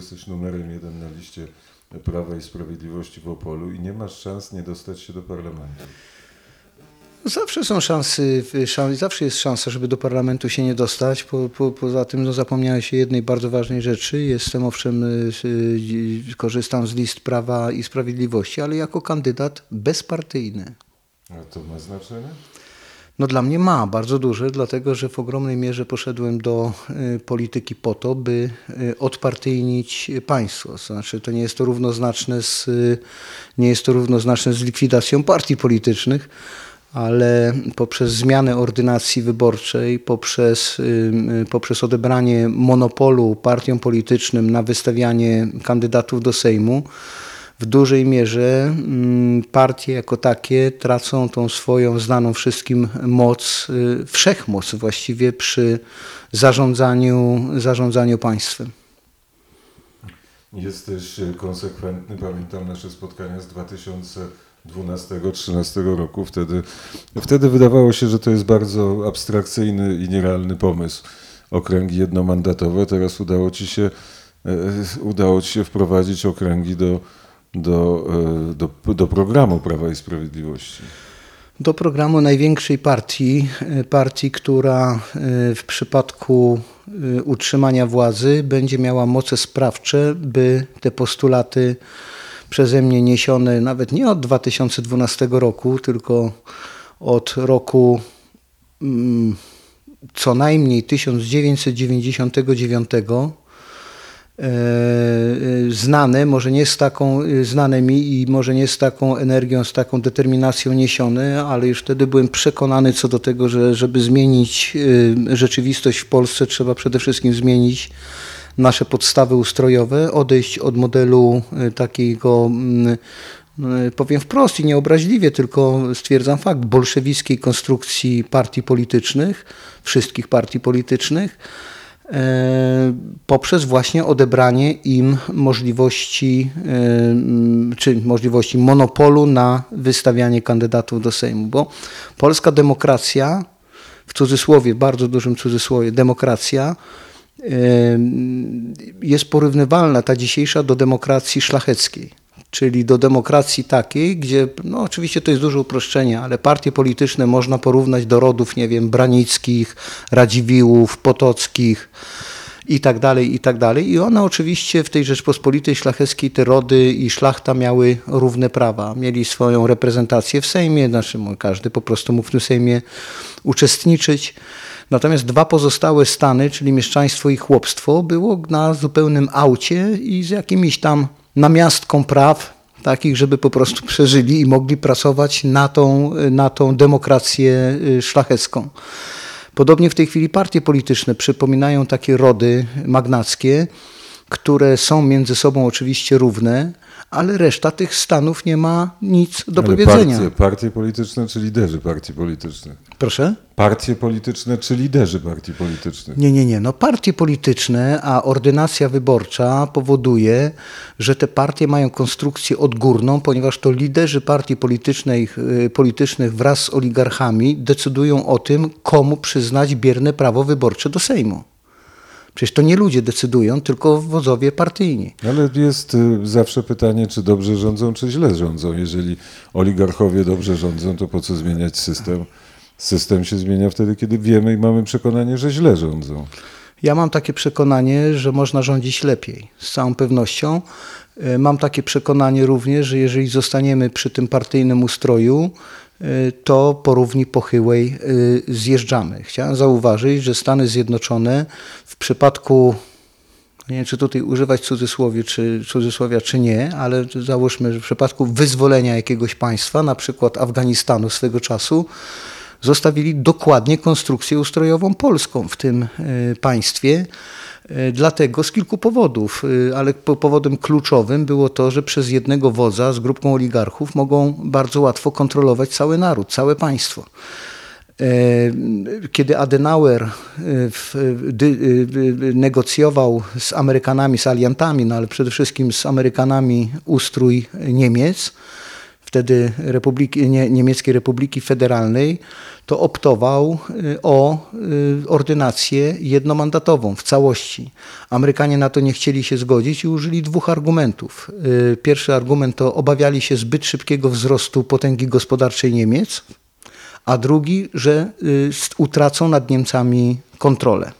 Jesteś numerem jeden na liście Prawa i Sprawiedliwości w Opolu i nie masz szans nie dostać się do parlamentu. Zawsze są szanse, szans, zawsze jest szansa, żeby do parlamentu się nie dostać. Po, po, poza tym no, zapomniałeś się jednej bardzo ważnej rzeczy. Jestem owszem, y, y, korzystam z list Prawa i Sprawiedliwości, ale jako kandydat bezpartyjny. A to ma znaczenie? No dla mnie ma bardzo duże, dlatego że w ogromnej mierze poszedłem do y, polityki po to, by y, odpartyjnić państwo. Znaczy to nie jest to równoznaczne z, y, nie jest to równoznaczne z likwidacją partii politycznych, ale poprzez zmianę ordynacji wyborczej, poprzez, poprzez odebranie monopolu partiom politycznym na wystawianie kandydatów do Sejmu, w dużej mierze mm, partie jako takie tracą tą swoją znaną wszystkim moc, y, wszechmoc właściwie przy zarządzaniu, zarządzaniu państwem. Jesteś konsekwentny. Pamiętam nasze spotkania z 2012-2013 roku. Wtedy, wtedy wydawało się, że to jest bardzo abstrakcyjny i nierealny pomysł. Okręgi jednomandatowe. Teraz udało ci się, e, udało ci się wprowadzić okręgi do do, e, do, do programu Prawa i Sprawiedliwości? Do programu największej partii, e, partii, która e, w przypadku utrzymania władzy będzie miała moce sprawcze, by te postulaty przeze mnie niesione nawet nie od 2012 roku, tylko od roku mm, co najmniej 1999 E, e, znane, może nie z taką, e, znane mi i może nie z taką energią, z taką determinacją niesione, ale już wtedy byłem przekonany co do tego, że żeby zmienić rzeczywistość w Polsce, trzeba przede wszystkim zmienić nasze podstawy ustrojowe, odejść od modelu takiego mm, powiem wprost i nieobraźliwie, tylko stwierdzam fakt, bolszewickiej konstrukcji partii politycznych, wszystkich partii politycznych, E, poprzez właśnie odebranie im możliwości, e, czy możliwości monopolu na wystawianie kandydatów do Sejmu, bo polska demokracja, w cudzysłowie, bardzo dużym cudzysłowie, demokracja e, jest porównywalna, ta dzisiejsza, do demokracji szlacheckiej czyli do demokracji takiej, gdzie, no oczywiście to jest duże uproszczenie, ale partie polityczne można porównać do rodów, nie wiem, Branickich, Radziwiłłów, Potockich i tak dalej, i tak dalej. I one oczywiście w tej Rzeczpospolitej Szlacheckiej te rody i szlachta miały równe prawa. Mieli swoją reprezentację w Sejmie, znaczy każdy po prostu mógł w tym Sejmie uczestniczyć. Natomiast dwa pozostałe stany, czyli mieszczaństwo i chłopstwo, było na zupełnym aucie i z jakimiś tam namiastką praw, takich, żeby po prostu przeżyli i mogli pracować na tą, na tą demokrację y, szlachecką. Podobnie w tej chwili partie polityczne przypominają takie rody magnackie, które są między sobą oczywiście równe, ale reszta tych stanów nie ma nic do ale powiedzenia. Partie, partie polityczne czy liderzy partii politycznych? Proszę? Partie polityczne czy liderzy partii politycznych? Nie, nie, nie. No partie polityczne, a ordynacja wyborcza powoduje, że te partie mają konstrukcję odgórną, ponieważ to liderzy partii politycznych, y, politycznych wraz z oligarchami decydują o tym, komu przyznać bierne prawo wyborcze do Sejmu. Przecież to nie ludzie decydują, tylko wodzowie partyjni. Ale jest y, zawsze pytanie, czy dobrze rządzą, czy źle rządzą. Jeżeli oligarchowie dobrze rządzą, to po co zmieniać system? System się zmienia wtedy, kiedy wiemy i mamy przekonanie, że źle rządzą. Ja mam takie przekonanie, że można rządzić lepiej, z całą pewnością. Y, mam takie przekonanie również, że jeżeli zostaniemy przy tym partyjnym ustroju, to po równi pochyłej y, zjeżdżamy. Chciałem zauważyć, że Stany Zjednoczone w przypadku nie wiem, czy tutaj używać cudzysłowie, czy, cudzysłowia, czy nie, ale załóżmy, że w przypadku wyzwolenia jakiegoś państwa, na przykład Afganistanu swego czasu, zostawili dokładnie konstrukcję ustrojową polską w tym y, państwie. E, dlatego z kilku powodów, e, ale powodem kluczowym było to, że przez jednego wodza z grupką oligarchów mogą bardzo łatwo kontrolować cały naród, całe państwo. E, kiedy Adenauer negocjował z Amerykanami, z aliantami, no ale przede wszystkim z Amerykanami ustrój Niemiec, wtedy Republiki, nie, Niemieckiej Republiki Federalnej, to optował y, o y, ordynację jednomandatową w całości. Amerykanie na to nie chcieli się zgodzić i użyli dwóch argumentów. Y, Pierwszy argument to obawiali się zbyt szybkiego wzrostu potęgi gospodarczej Niemiec, a drugi, że utracą nad Niemcami kontrolę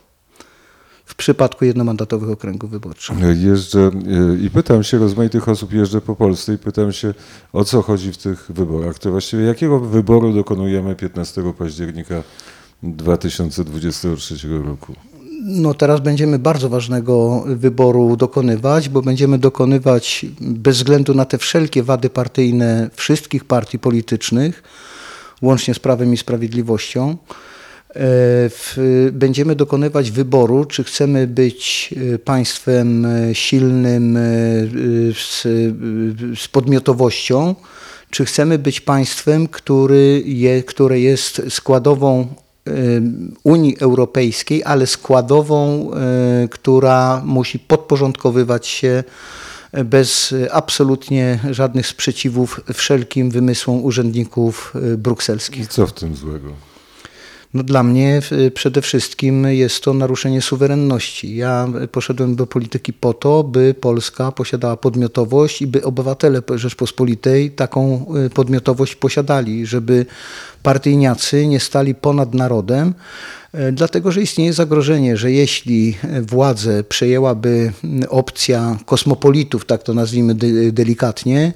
w przypadku jednomandatowych okręgów wyborczych. Jeżdżę y, i pytam się rozmaitych osób, jeżdżę po Polsce i pytam się, o co chodzi w tych wyborach. To właściwie jakiego wyboru dokonujemy 15 października 2023 roku? No teraz będziemy bardzo ważnego wyboru dokonywać, bo będziemy dokonywać bez względu na te wszelkie wady partyjne wszystkich partii politycznych, łącznie z Prawem i Sprawiedliwością. E, w, będziemy dokonywać wyboru, czy chcemy być e, państwem e, silnym z, z podmiotowością, czy chcemy być państwem, który je, które jest składową Unii Europejskiej, ale składową, która musi podporządkowywać się bez absolutnie żadnych sprzeciwów wszelkim wymysłom urzędników brukselskich. I co w tym złego? No dla mnie przede wszystkim jest to naruszenie suwerenności. Ja poszedłem do polityki po to, by Polska posiadała podmiotowość i by obywatele Rzeczpospolitej taką y, podmiotowość posiadali, żeby partyjniacy nie stali ponad narodem, y, dlatego że istnieje zagrożenie, że jeśli władzę przejęłaby opcja kosmopolitów, tak to nazwijmy de- delikatnie,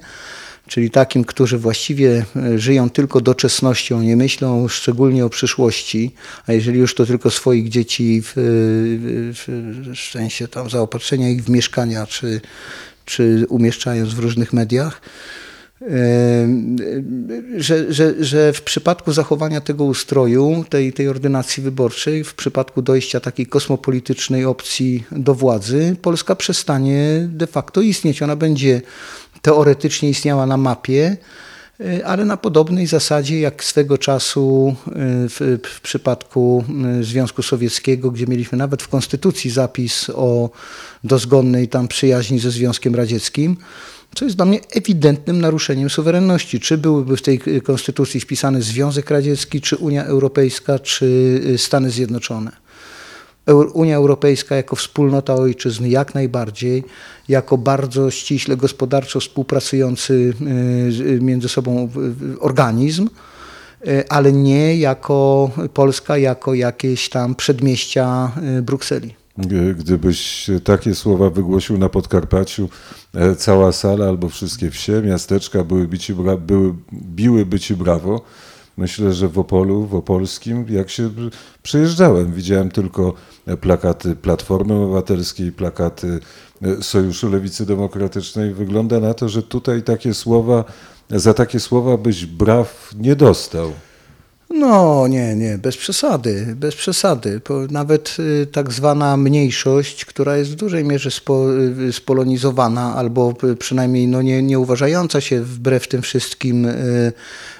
czyli takim, którzy właściwie e, żyją tylko doczesnością, nie myślą szczególnie o przyszłości, a jeżeli już to tylko swoich dzieci w, w, w tam zaopatrzenia ich w mieszkania, czy, czy umieszczając w różnych mediach, e, że, że, że w przypadku zachowania tego ustroju, tej, tej ordynacji wyborczej, w przypadku dojścia takiej kosmopolitycznej opcji do władzy, Polska przestanie de facto istnieć. Ona będzie teoretycznie istniała na mapie, y, ale na podobnej zasadzie jak swego czasu y, w, w przypadku y, Związku Sowieckiego, gdzie mieliśmy nawet w konstytucji zapis o dozgonnej tam przyjaźni ze Związkiem Radzieckim, co jest dla mnie ewidentnym naruszeniem suwerenności. Czy byłyby w tej konstytucji wpisane Związek Radziecki, czy Unia Europejska, czy Stany Zjednoczone? Unia Europejska jako wspólnota ojczyzn jak najbardziej, jako bardzo ściśle gospodarczo współpracujący między sobą organizm, ale nie jako Polska, jako jakieś tam przedmieścia Brukseli. Gdybyś takie słowa wygłosił na Podkarpaciu, e, cała sala albo wszystkie wsie, miasteczka byłyby ci, były, biłyby ci brawo. Myślę, że w Opolu, w Opolskim, jak się przyjeżdżałem, widziałem tylko plakaty Platformy Obywatelskiej, plakaty e, Sojuszu Lewicy Demokratycznej. Wygląda na to, że tutaj takie słowa, za takie słowa byś braw nie dostał. No nie, nie, bez przesady, bez przesady. Nawet y, tak zwana mniejszość, która jest w dużej mierze spo, y, spolonizowana albo y, przynajmniej no, nie, nie uważająca się wbrew tym wszystkim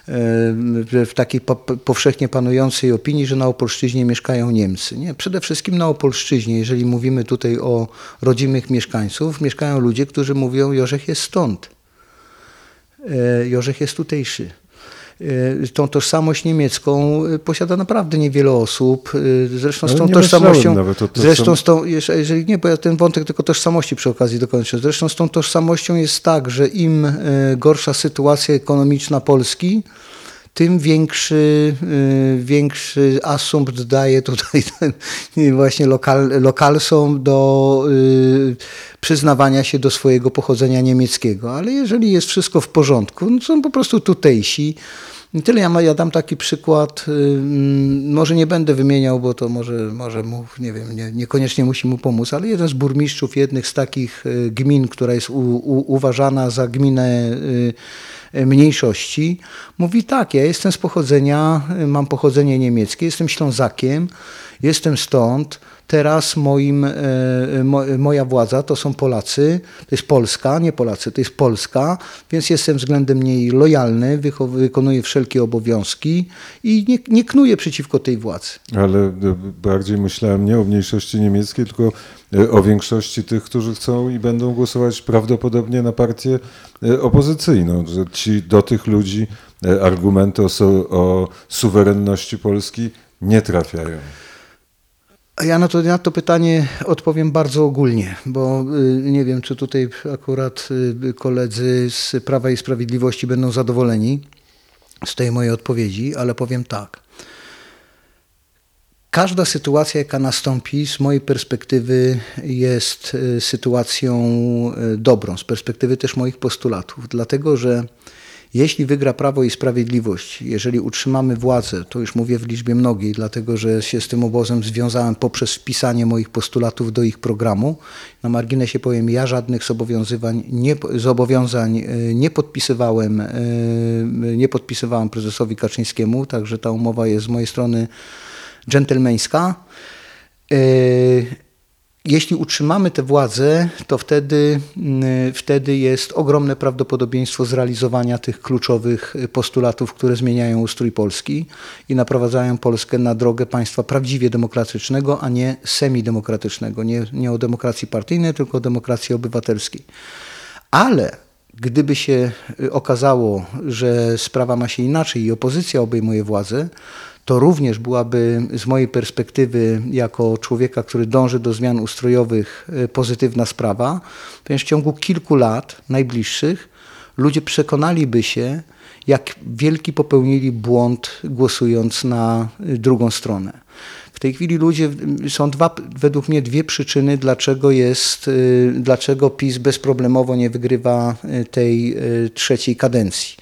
w takiej po, powszechnie panującej opinii, że na Opolszczyźnie mieszkają Niemcy. Nie, przede wszystkim na Opolszczyźnie, jeżeli mówimy tutaj o rodzimych mieszkańców, mieszkają ludzie, którzy mówią Jorzech jest stąd. Y, Jorzech jest tutejszy. Y, Tą tożsamość niemiecką y, posiada naprawdę niewiele osób. Y, Zresztą z tą tożsamością. myślałem nawet o Zresztą z tą, jeżeli nie, bo ja ten wątek tylko tożsamości przy okazji dokończę. Zresztą z tą tożsamością jest tak, że im gorsza sytuacja ekonomiczna Polski, tym większy, y, większy asumpt daje tutaj ten, właśnie lokal, lokalsom do y, przyznawania się do swojego pochodzenia niemieckiego. Ale jeżeli jest wszystko w porządku, no są po prostu tutejsi. I tyle ja, ma- ja dam taki przykład, y, mm, może nie będę wymieniał, bo to może, może mu, nie wiem, nie, niekoniecznie musi mu pomóc, ale jeden z burmistrzów jednych z takich y, gmin, która jest u, u, uważana za gminę y, y, mniejszości, mówi tak, ja jestem z pochodzenia, mam pochodzenie niemieckie, jestem Ślązakiem, jestem stąd, Teraz moim, e, mo, moja władza to są Polacy, to jest Polska, nie Polacy, to jest Polska, więc jestem względem niej lojalny, wykonuję wszelkie obowiązki i nie, nie knuję przeciwko tej władzy. Ale e, bardziej myślałem nie o mniejszości niemieckiej, tylko e, o większości tych, którzy chcą i będą głosować prawdopodobnie na partię e, opozycyjną, że ci do tych ludzi e, argumenty o, o suwerenności Polski nie trafiają. Ja na to, na to pytanie odpowiem bardzo ogólnie, bo y, nie wiem, czy tutaj akurat y, koledzy z Prawa i Sprawiedliwości będą zadowoleni z tej mojej odpowiedzi, ale powiem tak. Każda sytuacja, jaka nastąpi, z mojej perspektywy jest y, sytuacją dobrą, z perspektywy też moich postulatów, dlatego że jeśli wygra Prawo i Sprawiedliwość, jeżeli utrzymamy władzę, to już mówię w liczbie mnogiej, dlatego że się z tym obozem związałem poprzez wpisanie moich postulatów do ich programu. Na marginesie powiem, ja żadnych nie, zobowiązań y, nie podpisywałem, y, nie podpisywałem prezesowi Kaczyńskiemu, także ta umowa jest z mojej strony dżentelmeńska. Y, Jeśli utrzymamy tę władzę, to wtedy, mm, wtedy jest ogromne prawdopodobieństwo zrealizowania tych kluczowych postulatów, które zmieniają ustrój Polski i naprowadzają Polskę na drogę państwa prawdziwie demokratycznego, a nie semidemokratycznego. Nie, nie o demokracji partyjnej, tylko o demokracji obywatelskiej. Ale gdyby się y, okazało, że sprawa ma się inaczej i opozycja obejmuje władzę, to również byłaby z mojej perspektywy, jako człowieka, który dąży do zmian ustrojowych, y, pozytywna sprawa, ponieważ w ciągu kilku lat najbliższych ludzie przekonaliby się, jak wielki popełnili błąd głosując na y, drugą stronę. W tej chwili ludzie, są dwa, według mnie dwie przyczyny, dlaczego jest, y, dlaczego PiS bezproblemowo nie wygrywa tej trzeciej kadencji.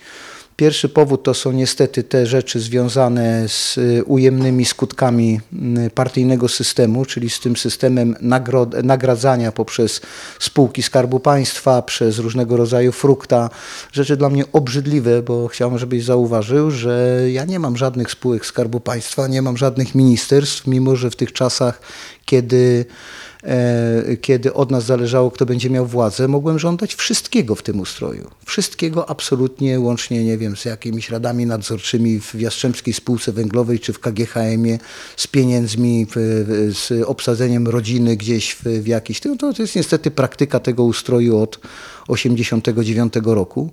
Pierwszy powód to są niestety te rzeczy związane z y, ujemnymi skutkami y, partyjnego systemu, czyli z tym systemem nagro- nagradzania poprzez spółki Skarbu Państwa, przez różnego rodzaju frukta. Rzeczy dla mnie obrzydliwe, bo chciałbym, żebyś zauważył, że ja nie mam żadnych spółek Skarbu Państwa, nie mam żadnych ministerstw, mimo że w tych czasach, kiedy kiedy od nas zależało, kto będzie miał władzę, mogłem żądać wszystkiego w tym ustroju. Wszystkiego absolutnie, łącznie, nie wiem, z jakimiś radami nadzorczymi w Jastrzębskiej Spółce Węglowej czy w KGHM-ie, z pieniędzmi, z obsadzeniem rodziny gdzieś w, w jakiś... To, to jest niestety praktyka tego ustroju od 89 roku.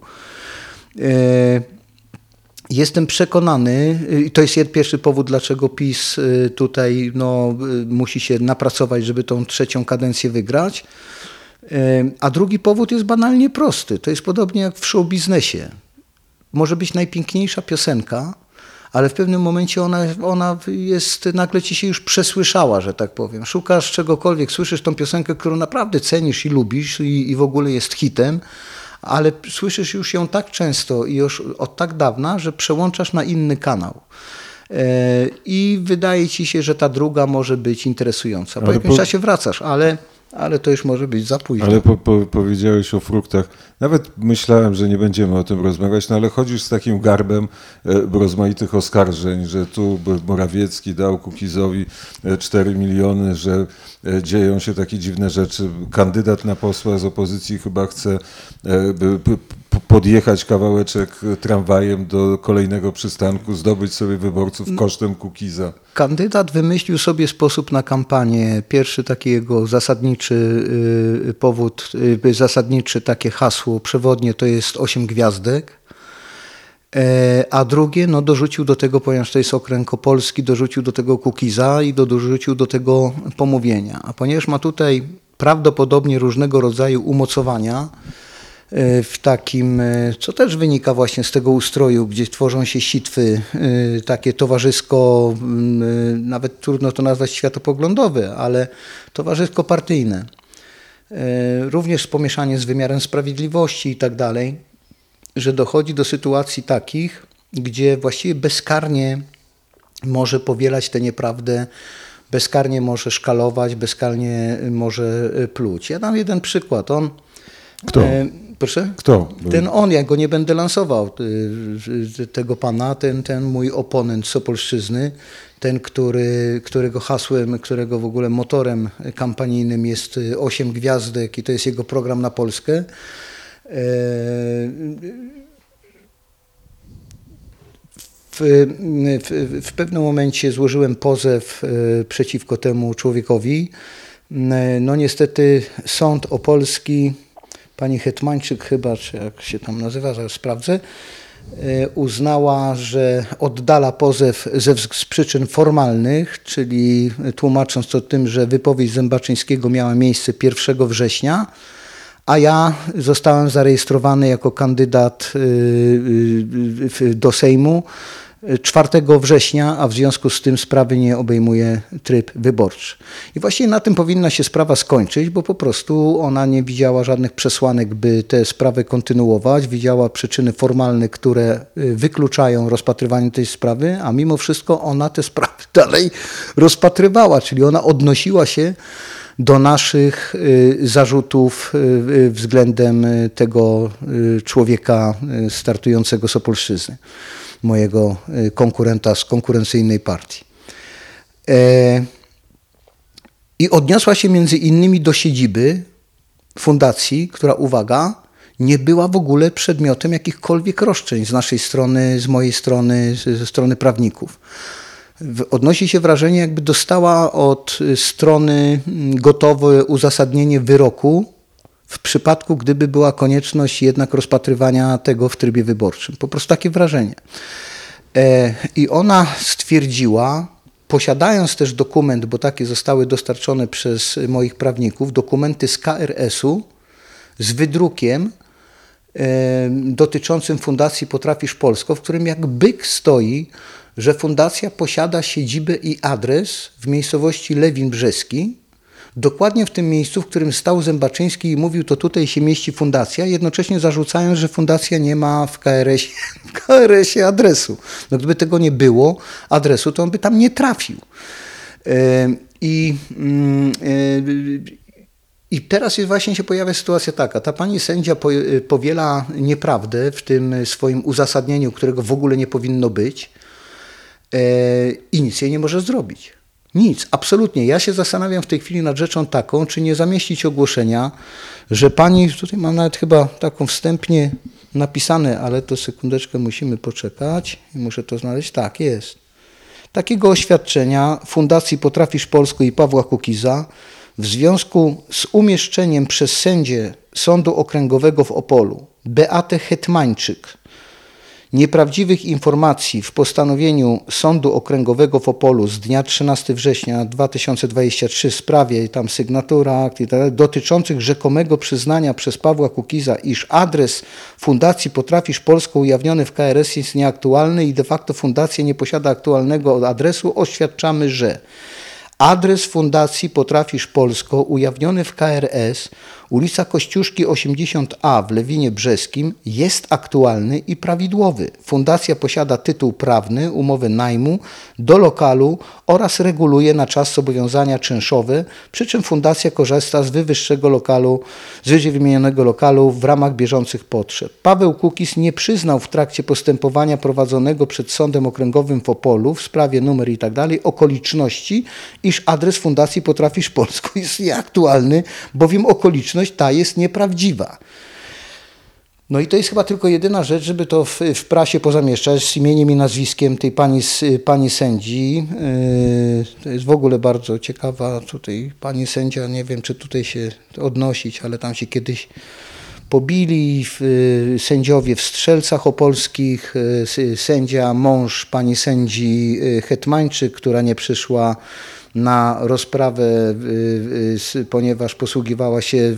Jestem przekonany, y, i to jest pierwszy powód, dlaczego PiS y, tutaj no, y, musi się napracować, żeby tą trzecią kadencję wygrać. A drugi powód jest banalnie prosty. To jest podobnie jak w show biznesie. Może być najpiękniejsza piosenka, ale w pewnym momencie ona, ona jest, nagle ci się już przesłyszała, że tak powiem. Szukasz czegokolwiek, słyszysz tą piosenkę, którą naprawdę cenisz i lubisz i, i w ogóle jest hitem, ale słyszysz już ją tak często i już od tak dawna, że przełączasz na inny kanał. E, I wydaje ci się, że ta druga może być interesująca. Po Ale jakimś po- czasie wracasz, ale, ale to już może być za późno. Ale po, po, powiedziałeś o fruktach. Nawet myślałem, że nie będziemy o tym rozmawiać, no ale chodzisz z takim garbem e, rozmaitych oskarżeń, że tu Morawiecki dał Kukizowi e, 4 miliony, że e, dzieją się takie dziwne rzeczy. Kandydat na posła z opozycji chyba chce e, podjechać kawałeczek tramwajem do kolejnego przystanku, zdobyć sobie wyborców kosztem Kukiza. Kandydat wymyślił sobie sposób na kampanię. Pierwszy taki jego zasadniczy y, powód, y, zasadniczy takie hasło przewodnie to jest 8 gwiazdek. E, A drugie, no dorzucił do tego, ponieważ to jest okręg opolski, dorzucił do tego Kukiza i do, dorzucił do tego pomówienia. A ponieważ ma tutaj prawdopodobnie różnego rodzaju umocowania, e, w takim, e, co też wynika właśnie z tego ustroju, gdzie tworzą się sitwy, e, takie towarzysko, mm, e, nawet trudno to nazwać światopoglądowe, ale towarzysko-partyjne. E, Również pomieszanie z wymiarem sprawiedliwości i tak dalej, że dochodzi do sytuacji takich, gdzie właściwie bezkarnie może powielać tę nieprawdę, bezkarnie może szkalować, bezkarnie może e, pluć. Ja dam jeden przykład. On, Kto? Proszę? Kto? Ten on, ja go nie będę lansował, y, y, tego pana, ten, ten mój oponent z Opolszczyzny, ten, który, którego hasłem, którego w ogóle motorem kampanijnym jest y, Osiem Gwiazdek i to jest jego program na Polskę. E, W, w, w pewnym momencie złożyłem pozew przeciwko temu człowiekowi. No niestety sąd opolski, pani Hetmańczyk chyba, czy jak się tam nazywa, zaraz sprawdzę, e, uznała, że oddala pozew ze, z przyczyn formalnych, czyli tłumacząc to tym, że wypowiedź Zębaczyńskiego miała miejsce 1 września, a ja zostałem zarejestrowany jako kandydat y, y, do Sejmu 4 września, a w związku z tym sprawy nie obejmuje tryb wyborczy. I właściwie na tym powinna się sprawa skończyć, bo po prostu ona nie widziała żadnych przesłanek, by tę sprawę kontynuować. Widziała przyczyny formalne, które y, wykluczają rozpatrywanie tej sprawy, a mimo wszystko ona te sprawy dalej rozpatrywała, czyli ona odnosiła się do naszych y, zarzutów y, względem tego człowieka startującego z Opolszczyzny, mojego y, konkurenta z konkurencyjnej partii. E, I odniosła się między innymi do siedziby fundacji, która, uwaga, nie była w ogóle przedmiotem jakichkolwiek roszczeń z naszej strony, z mojej strony, ze strony prawników. Odnosi się wrażenie, jakby dostała od y, strony mm, gotowe uzasadnienie wyroku w przypadku, gdyby była konieczność jednak rozpatrywania tego w trybie wyborczym. Po prostu takie wrażenie. E, I ona stwierdziła, posiadając też dokument, bo takie zostały dostarczone przez moich prawników, dokumenty z KRS-u z wydrukiem e, dotyczącym Fundacji Potrafisz Polsko, w którym jak byk stoi, że fundacja posiada siedzibę i adres w miejscowości Lewin Brzeski, dokładnie w tym miejscu, w którym stał Zębaczyński i mówił, to tutaj się mieści fundacja, jednocześnie zarzucając, że fundacja nie ma w KRS, KRS-ie adresu. No gdyby tego nie było, adresu, to on by tam nie trafił. E, I, mm, e, i teraz właśnie się pojawia sytuacja taka. Ta pani sędzia po- powiela nieprawdę w tym swoim uzasadnieniu, którego w ogóle nie powinno być e, i nic jej nie może zrobić. Nic, absolutnie. Ja się zastanawiam w tej chwili nad rzeczą taką, czy nie zamieścić ogłoszenia, że pani, tutaj mam nawet chyba taką wstępnie napisane, ale to sekundeczkę musimy poczekać i muszę to znaleźć. Tak, jest takiego oświadczenia Fundacji Potrafisz Polsko i Pawła Kukiza w związku z umieszczeniem przez sędzię Sądu Okręgowego w Opolu Beatę Hetmańczyk nieprawdziwych informacji w postanowieniu Sądu Okręgowego w Opolu z dnia 13 września 2023 w sprawie, tam sygnatura tak dotyczących rzekomego przyznania przez Pawła Kukiza, iż adres Fundacji Potrafisz Polsko ujawniony w KRS jest nieaktualny i de facto fundacja nie posiada aktualnego adresu, oświadczamy, że Adres Fundacji Potrafisz Polsko ujawniony w KRS, ulica Kościuszki 80A w Lewinie Brzeskim jest aktualny i prawidłowy. Fundacja posiada tytuł prawny, umowę najmu do lokalu oraz reguluje na czas zobowiązania czynszowe, przy czym fundacja korzysta z wywyższego lokalu, z wyżej wymienionego lokalu w ramach bieżących potrzeb. Paweł Kukis nie przyznał w trakcie postępowania prowadzonego przed Sądem Okręgowym w Opolu w sprawie numer i tak dalej okoliczności, iż adres Fundacji Potrafisz Polsko jest nieaktualny, bowiem okoliczność ta jest nieprawdziwa. No i to jest chyba tylko jedyna rzecz, żeby to w, w prasie pozamieszczać z imieniem i nazwiskiem tej pani, pani sędzi. Yy, To jest w ogóle bardzo ciekawa tutaj pani sędzia, nie wiem czy tutaj się odnosić, ale tam się kiedyś pobili y, sędziowie w Strzelcach Opolskich, s- sędzia, mąż pani sędzi Hetmańczyk, która nie przyszła na rozprawę, y, y, s- ponieważ posługiwała się,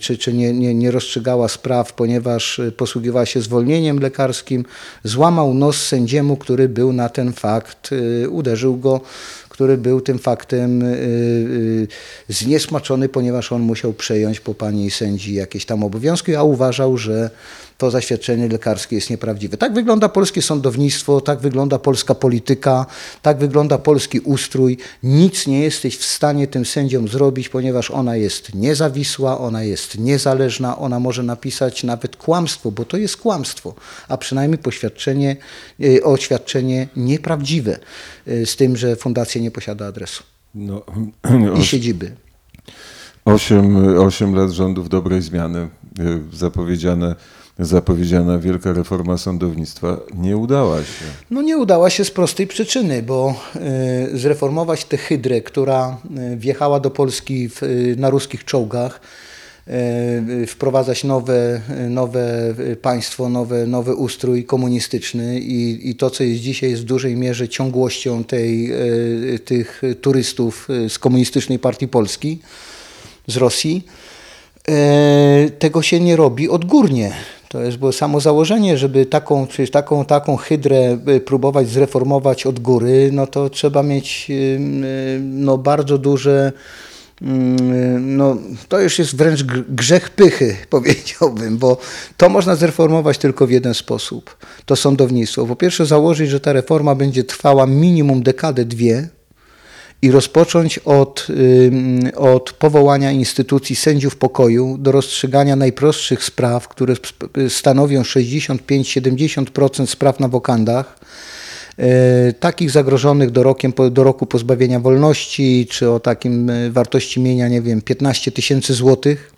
czy, czy nie, nie, nie rozstrzygała spraw, ponieważ y, posługiwała się zwolnieniem lekarskim, złamał nos sędziemu, który był na ten fakt, y, uderzył go, który był tym faktem y, y, zniesmaczony, ponieważ on musiał przejąć po pani sędzi jakieś tam obowiązki, a uważał, że to zaświadczenie lekarskie jest nieprawdziwe. Tak wygląda polskie sądownictwo, tak wygląda polska polityka, tak wygląda polski ustrój. Nic nie jesteś w stanie tym sędziom zrobić, ponieważ ona jest niezawisła, ona jest niezależna, ona może napisać nawet kłamstwo, bo to jest kłamstwo, a przynajmniej poświadczenie, y, oświadczenie nieprawdziwe, y, z tym, że fundacja nie posiada adresu No, i siedziby. Osiem, osiem lat rządów dobrej zmiany, y, zapowiedziane, zapowiedziana wielka reforma sądownictwa nie udała się. No nie udała się z prostej przyczyny, bo y, zreformować tę hydrę, która y, wjechała do Polski w, y, na ruskich czołgach, wprowadzać nowe, nowe państwo, nowe, nowy ustrój komunistyczny i, i to, co jest dzisiaj, jest w dużej mierze ciągłością tej, tych turystów z Komunistycznej Partii Polski, z Rosji. E, tego się nie robi odgórnie. To jest było samo założenie, żeby taką, taką, taką hydrę y, próbować zreformować od góry, no to trzeba mieć y, no, bardzo duże, no, to już jest wręcz gr- grzech pychy, powiedziałbym, bo to można zreformować tylko w jeden sposób. To sądownictwo. Po pierwsze założyć, że ta reforma będzie trwała minimum dekadę, dwie, i rozpocząć od, od powołania instytucji sędziów pokoju do rozstrzygania najprostszych spraw, które stanowią 65-70% spraw na wokandach, e, takich zagrożonych do, roku pozbawienia wolności, czy o takim e, wartości mienia, nie wiem, 15 tysięcy złotych.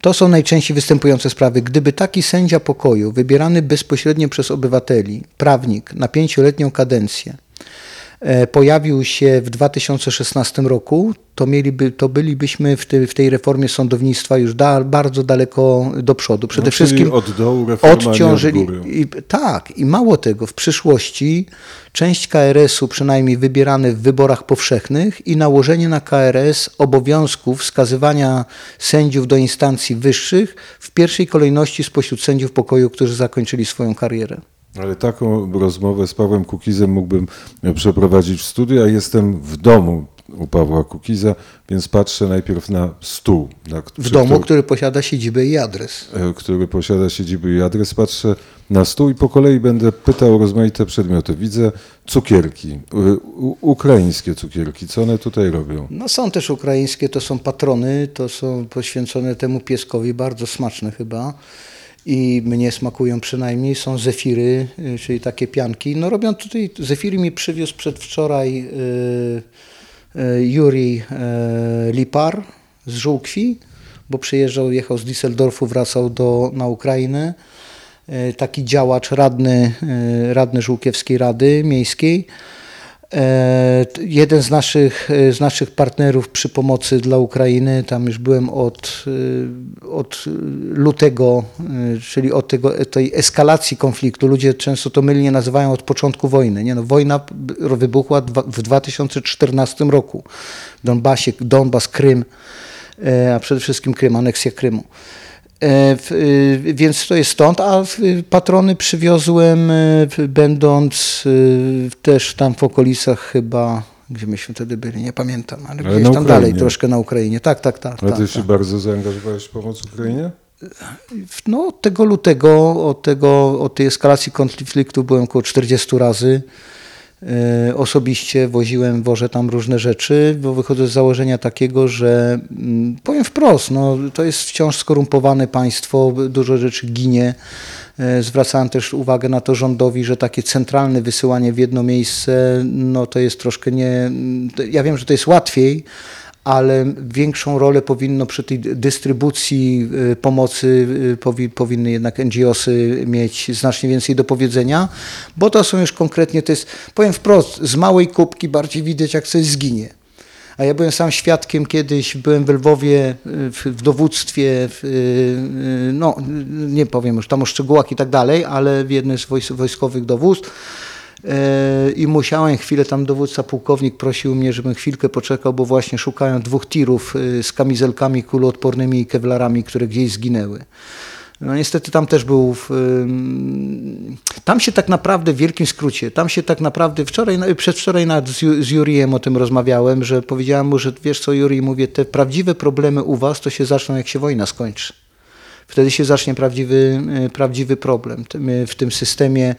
To są najczęściej występujące sprawy. Gdyby taki sędzia pokoju, wybierany bezpośrednio przez obywateli, prawnik na pięcioletnią kadencję, pojawił się w 2016 roku, to, mieliby, to bylibyśmy w, tej- w tej reformie sądownictwa już da, bardzo daleko do przodu. Przede No, wszystkim od dołu od odciążyli. góry. I, tak, i mało tego, w przyszłości część KRS-u, przynajmniej wybierane w wyborach powszechnych, i nałożenie na KRS obowiązków wskazywania sędziów do instancji wyższych w pierwszej kolejności spośród sędziów pokoju, którzy zakończyli swoją karierę. Ale taką rozmowę z Pawłem Kukizem mógłbym e, przeprowadzić w studiu, a jestem w domu u Pawła Kukiza, więc patrzę najpierw na stół. Na, W domu, którym- który posiada siedzibę i adres. e, który posiada siedzibę i adres, patrzę na stół i po kolei będę pytał o rozmaite przedmioty. Widzę cukierki, u- ukraińskie cukierki. Co one tutaj robią? No są też ukraińskie, to są patrony, to są poświęcone temu pieskowi, bardzo smaczne chyba. I mnie smakują przynajmniej. Są zefiry, y, czyli takie pianki. No robią tutaj, zefiry mi przywiózł przedwczoraj y, y, y, Lipar z Żółkwi, bo przyjeżdżał, jechał z Düsseldorfu, wracał do, na Ukrainę. Y, Taki działacz, radny, radny Żółkiewskiej Rady Miejskiej. E, Jeden z naszych, e, z naszych partnerów przy pomocy dla Ukrainy, tam już byłem od, e, od lutego, czyli od tego, tej eskalacji konfliktu. Ludzie często to mylnie nazywają od początku wojny. Nie no, wojna wybuchła w 2014 roku w Donbasie, Donbas, Krym, a przede wszystkim Krym, aneksja Krymu. E, y, Więc to jest stąd, a patrony przywiozłem e, będąc y, też tam w okolicach chyba, gdzie myśmy wtedy byli, nie pamiętam, ale, Ale gdzieś tam Ukrainie. dalej, troszkę na Ukrainie. Tak, tak, tak. Ale tak, ty się tak. bardzo zaangażowałeś w pomoc Ukrainie? No, od tego lutego, od, tego, od tej eskalacji konfliktu byłem około 40 razy. E, Osobiście woziłem, wożę tam różne rzeczy, bo wychodzę z założenia takiego, że mm, powiem wprost, no, to jest wciąż skorumpowane państwo, dużo rzeczy ginie. E, Zwracałem też uwagę na to rządowi, że takie centralne wysyłanie w jedno miejsce, no to jest troszkę nie. Ja wiem, że to jest łatwiej, ale większą rolę powinno przy tej dystrybucji y, pomocy y, powi, powinny jednak NGOsy mieć znacznie więcej do powiedzenia, bo to są już konkretnie, to jest, powiem wprost, z małej kubki bardziej widać jak coś zginie. A ja byłem sam świadkiem kiedyś, byłem w Lwowie y, w, w dowództwie, w, no nie powiem już tam o szczegółach i tak dalej, ale w jednym z wojs wojskowych dowództw i musiałem chwilę, tam dowódca pułkownik prosił mnie, żebym chwilkę poczekał, bo właśnie szukają dwóch tirów e, z kamizelkami kuloodpornymi i kewlarami, które gdzieś zginęły. No niestety tam też był, w, tam się tak naprawdę w wielkim skrócie, tam się tak naprawdę, wczoraj, przedwczoraj nawet z, z Jurijem o tym rozmawiałem, że powiedziałem mu, że wiesz co Juri, mówię, te prawdziwe problemy u was to się zaczną jak się wojna skończy. Wtedy się zacznie prawdziwy, y, prawdziwy problem w tym systemie,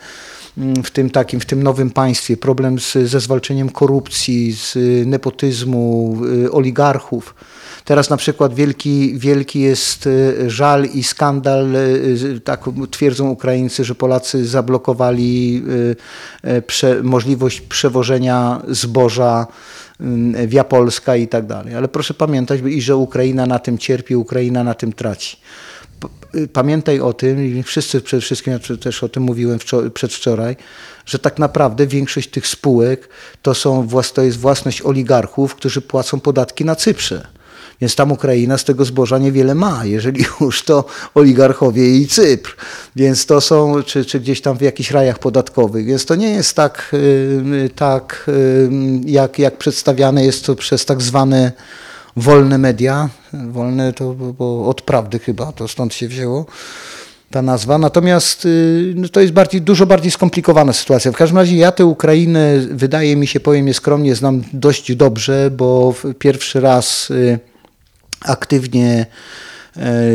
w tym takim, w tym nowym państwie. Problem z, ze zwalczeniem korupcji, z y, nepotyzmu, y, oligarchów. Teraz na przykład wielki, wielki jest y, żal i skandal, tak twierdzą Ukraińcy, że Polacy zablokowali prze, możliwość przewożenia zboża via Polska i tak dalej. Ale proszę pamiętać, i że Ukraina na tym cierpi, Ukraina na tym traci. Y, Pamiętaj o tym, i wszyscy przede wszystkim, ja też- o tym mówiłem wczor- przedwczoraj, że tak naprawdę większość tych spółek to, są, to jest własność oligarchów, którzy płacą podatki na Cyprze. Więc tam Ukraina z tego zboża niewiele ma, jeżeli już to oligarchowie i Cypr. Więc to są, czy, czy gdzieś tam w jakichś rajach podatkowych. Więc to nie jest tak, y, tak y, jak, jak przedstawiane jest to przez tak zwane wolne media. Wolne to bo- od prawdy chyba, to stąd się wzięło ta nazwa. Natomiast y, no to jest bardziej, dużo bardziej skomplikowana sytuacja. W każdym razie ja tę Ukrainę, wydaje mi się, powiem je skromnie, znam dość dobrze, bo pierwszy raz y, aktywnie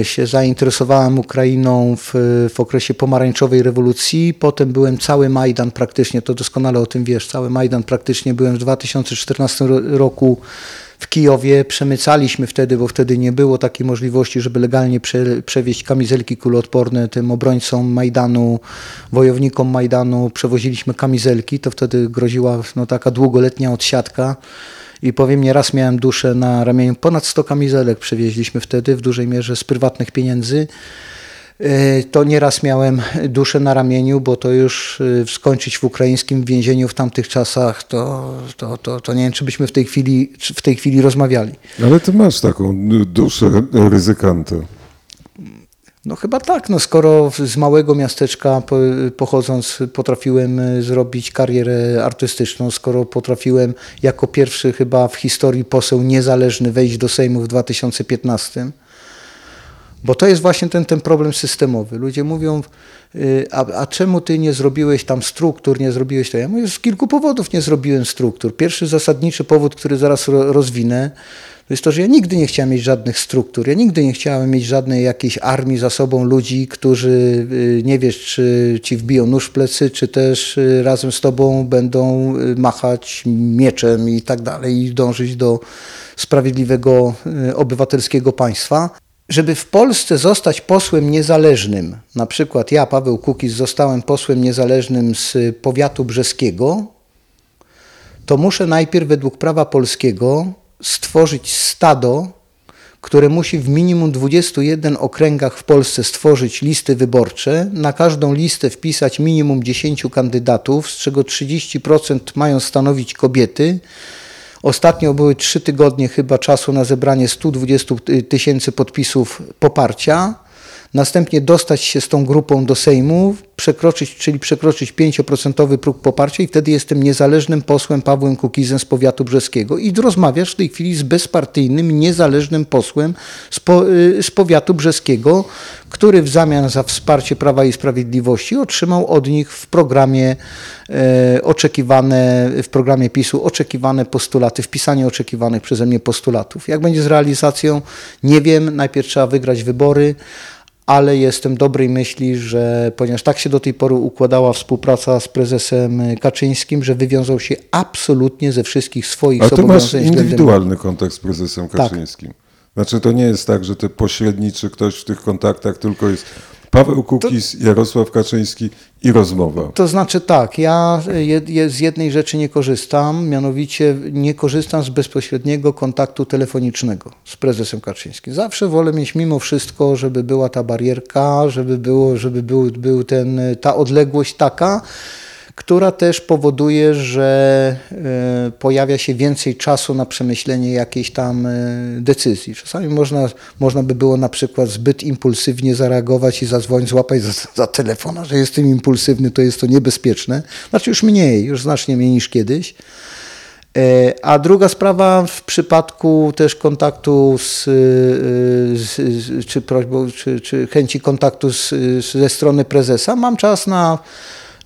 e, się zainteresowałem Ukrainą w, w okresie pomarańczowej rewolucji. Potem byłem cały Majdan praktycznie, to doskonale o tym wiesz, cały Majdan praktycznie byłem w 2014 ro- roku w Kijowie. Przemycaliśmy wtedy, bo wtedy nie było takiej możliwości, żeby legalnie prze, przewieźć kamizelki kuloodporne tym obrońcom Majdanu, wojownikom Majdanu. Przewoziliśmy kamizelki, to wtedy groziła no, taka długoletnia odsiadka. I powiem, nieraz miałem duszę na ramieniu. Ponad 100 kamizelek przewieźliśmy wtedy, w dużej mierze z prywatnych pieniędzy. E, To nieraz miałem duszę na ramieniu, bo to już e, skończyć w ukraińskim więzieniu w tamtych czasach, to, to, to, to nie wiem, czy byśmy w tej chwili, w tej chwili rozmawiali. Ale ty masz taką y, duszę ryzykanta. No chyba tak, no skoro z małego miasteczka po- pochodząc potrafiłem zrobić karierę artystyczną, skoro potrafiłem jako pierwszy chyba w historii poseł niezależny wejść do Sejmu w 2015, bo to jest właśnie ten, ten problem systemowy. Ludzie mówią, y, a, a czemu ty nie zrobiłeś tam struktur, nie zrobiłeś to? Ja mówię, z kilku powodów nie zrobiłem struktur. Pierwszy zasadniczy powód, który zaraz ro, rozwinę, to jest to, że ja nigdy nie chciałem mieć żadnych struktur. Ja nigdy nie chciałem mieć żadnej jakiejś armii za sobą ludzi, którzy y, nie wiesz, czy ci wbiją nóż w plecy, czy też y, razem z tobą będą machać mieczem i tak dalej i dążyć do sprawiedliwego obywatelskiego państwa. Żeby w Polsce zostać posłem niezależnym, na przykład ja, Paweł Kukiz, zostałem posłem niezależnym z powiatu brzeskiego, to muszę najpierw według prawa polskiego stworzyć stado, które musi w minimum 21 okręgach w Polsce stworzyć listy wyborcze, na każdą listę wpisać minimum 10 kandydatów, z czego 30% mają stanowić kobiety. Ostatnio były trzy tygodnie chyba czasu na zebranie 120 tysięcy podpisów poparcia. Następnie dostać się z tą grupą do Sejmu, przekroczyć, czyli przekroczyć 5% próg poparcia i wtedy jestem niezależnym posłem Pawłem Kukizem z powiatu brzeskiego i rozmawiasz w tej chwili z bezpartyjnym, niezależnym posłem z, po, y, z powiatu brzeskiego, który w zamian za wsparcie Prawa i Sprawiedliwości otrzymał od nich w programie e, oczekiwane, w programie PiSu oczekiwane postulaty, wpisanie oczekiwanych przeze mnie postulatów. Jak będzie z realizacją, nie wiem. Najpierw trzeba wygrać wybory, ale jestem dobrej myśli, że ponieważ tak się do tej pory układała współpraca z prezesem Kaczyńskim, że wywiązał się absolutnie ze wszystkich swoich A ty masz zobowiązań względem- indywidualny kontakt z prezesem Tak. Kaczyńskim. Znaczy to nie jest tak, że ty pośredniczy ktoś w tych kontaktach, tylko jest Paweł Kukiz, Jarosław Kaczyński i rozmowa. To znaczy tak, ja je, je, z jednej rzeczy nie korzystam, mianowicie nie korzystam z bezpośredniego kontaktu telefonicznego z prezesem Kaczyńskim. Zawsze wolę mieć mimo wszystko, żeby była ta barierka, żeby, było, żeby był, był ten, ta odległość taka, która też powoduje, że e, pojawia się więcej czasu na przemyślenie jakiejś tam e, decyzji. Czasami można, można by było na przykład zbyt impulsywnie zareagować i zadzwonić, złapać za, za telefon, a że jestem impulsywny, to jest to niebezpieczne. Znaczy już mniej, już znacznie mniej niż kiedyś. E, A druga sprawa w przypadku też kontaktu z, z, z czy prośbą, czy, czy chęci kontaktu z, ze strony prezesa, mam czas na,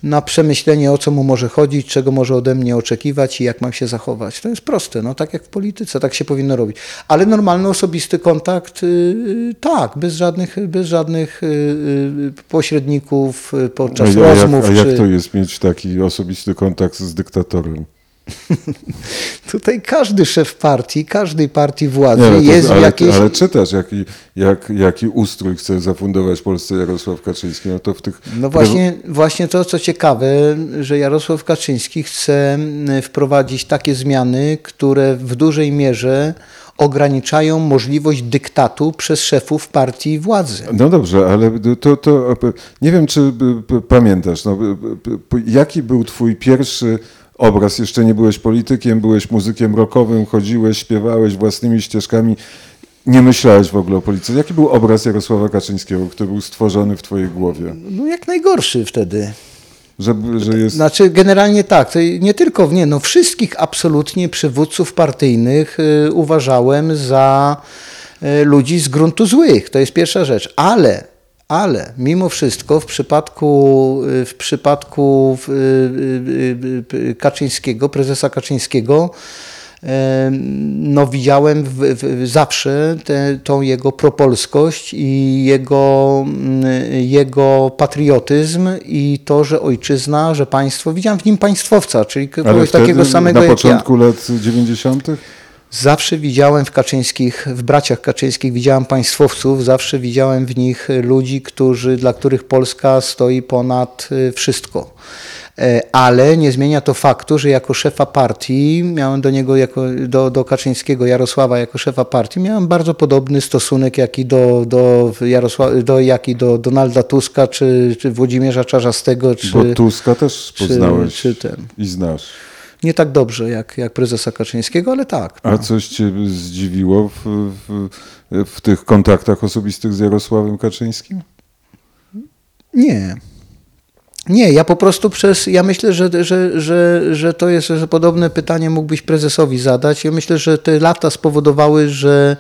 na przemyślenie o co mu może chodzić, czego może ode mnie oczekiwać i jak mam się zachować. To jest proste, no tak jak w polityce, tak się powinno robić. Ale normalny osobisty kontakt, y, y, tak, bez żadnych, bez żadnych y, pośredników podczas a, jak, rozmów. a jak czy... to jest mieć taki osobisty kontakt z dyktatorem? Tutaj każdy szef partii, każdej partii władzy Nie, to- jest w ale, jakiejś... ale czytasz, jaki, jak, jaki ustrój chce zafundować Polsce Jarosław Kaczyński, no to w tych... No właśnie, właśnie to, co ciekawe, że Jarosław Kaczyński chce wprowadzić takie zmiany, które w dużej mierze ograniczają możliwość dyktatu przez szefów partii władzy. No dobrze, ale to, to nie wiem, czy pamiętasz, no, jaki był twój pierwszy obraz? Jeszcze nie byłeś politykiem, byłeś muzykiem rockowym, chodziłeś, śpiewałeś własnymi ścieżkami, nie myślałeś w ogóle o polityce. Jaki był obraz Jarosława Kaczyńskiego, który był stworzony w twojej głowie? No jak najgorszy wtedy. Że, że jest... Znaczy generalnie tak, nie tylko, nie, no wszystkich absolutnie przywódców partyjnych y, uważałem za y, ludzi z gruntu złych, to jest pierwsza rzecz, ale, ale mimo wszystko w przypadku, w przypadku Kaczyńskiego, prezesa Kaczyńskiego, no widziałem w, w, zawsze tę tą jego propolskość i jego, mm, jego patriotyzm i to, że ojczyzna, że państwo, widziałem w nim państwowca, czyli kogoś takiego samego na jak ja. początku lat 90. Zawsze widziałem w Kaczyńskich, w braciach Kaczyńskich widziałem państwowców, zawsze widziałem w nich ludzi, którzy, dla których Polska stoi ponad y, wszystko. E, Ale nie zmienia to faktu, że jako szefa partii, miałem do niego, jako, do, do Kaczyńskiego, Jarosława jako szefa partii, miałem bardzo podobny stosunek, jak i do, do, Jarosła- do, do Donalda Tuska, czy, czy Włodzimierza Czarzastego, czy, Bo Tuska też czy- poznałeś czy ten. i znasz. Nie tak dobrze jak, jak prezesa Kaczyńskiego, ale tak. A coś cię zdziwiło w, w, w tych kontaktach osobistych z Jarosławem Kaczyńskim? Nie. Nie, ja po prostu przez, ja myślę, że, że, że, że to jest, że podobne pytanie mógłbyś prezesowi zadać. Ja myślę, że te lata spowodowały, że,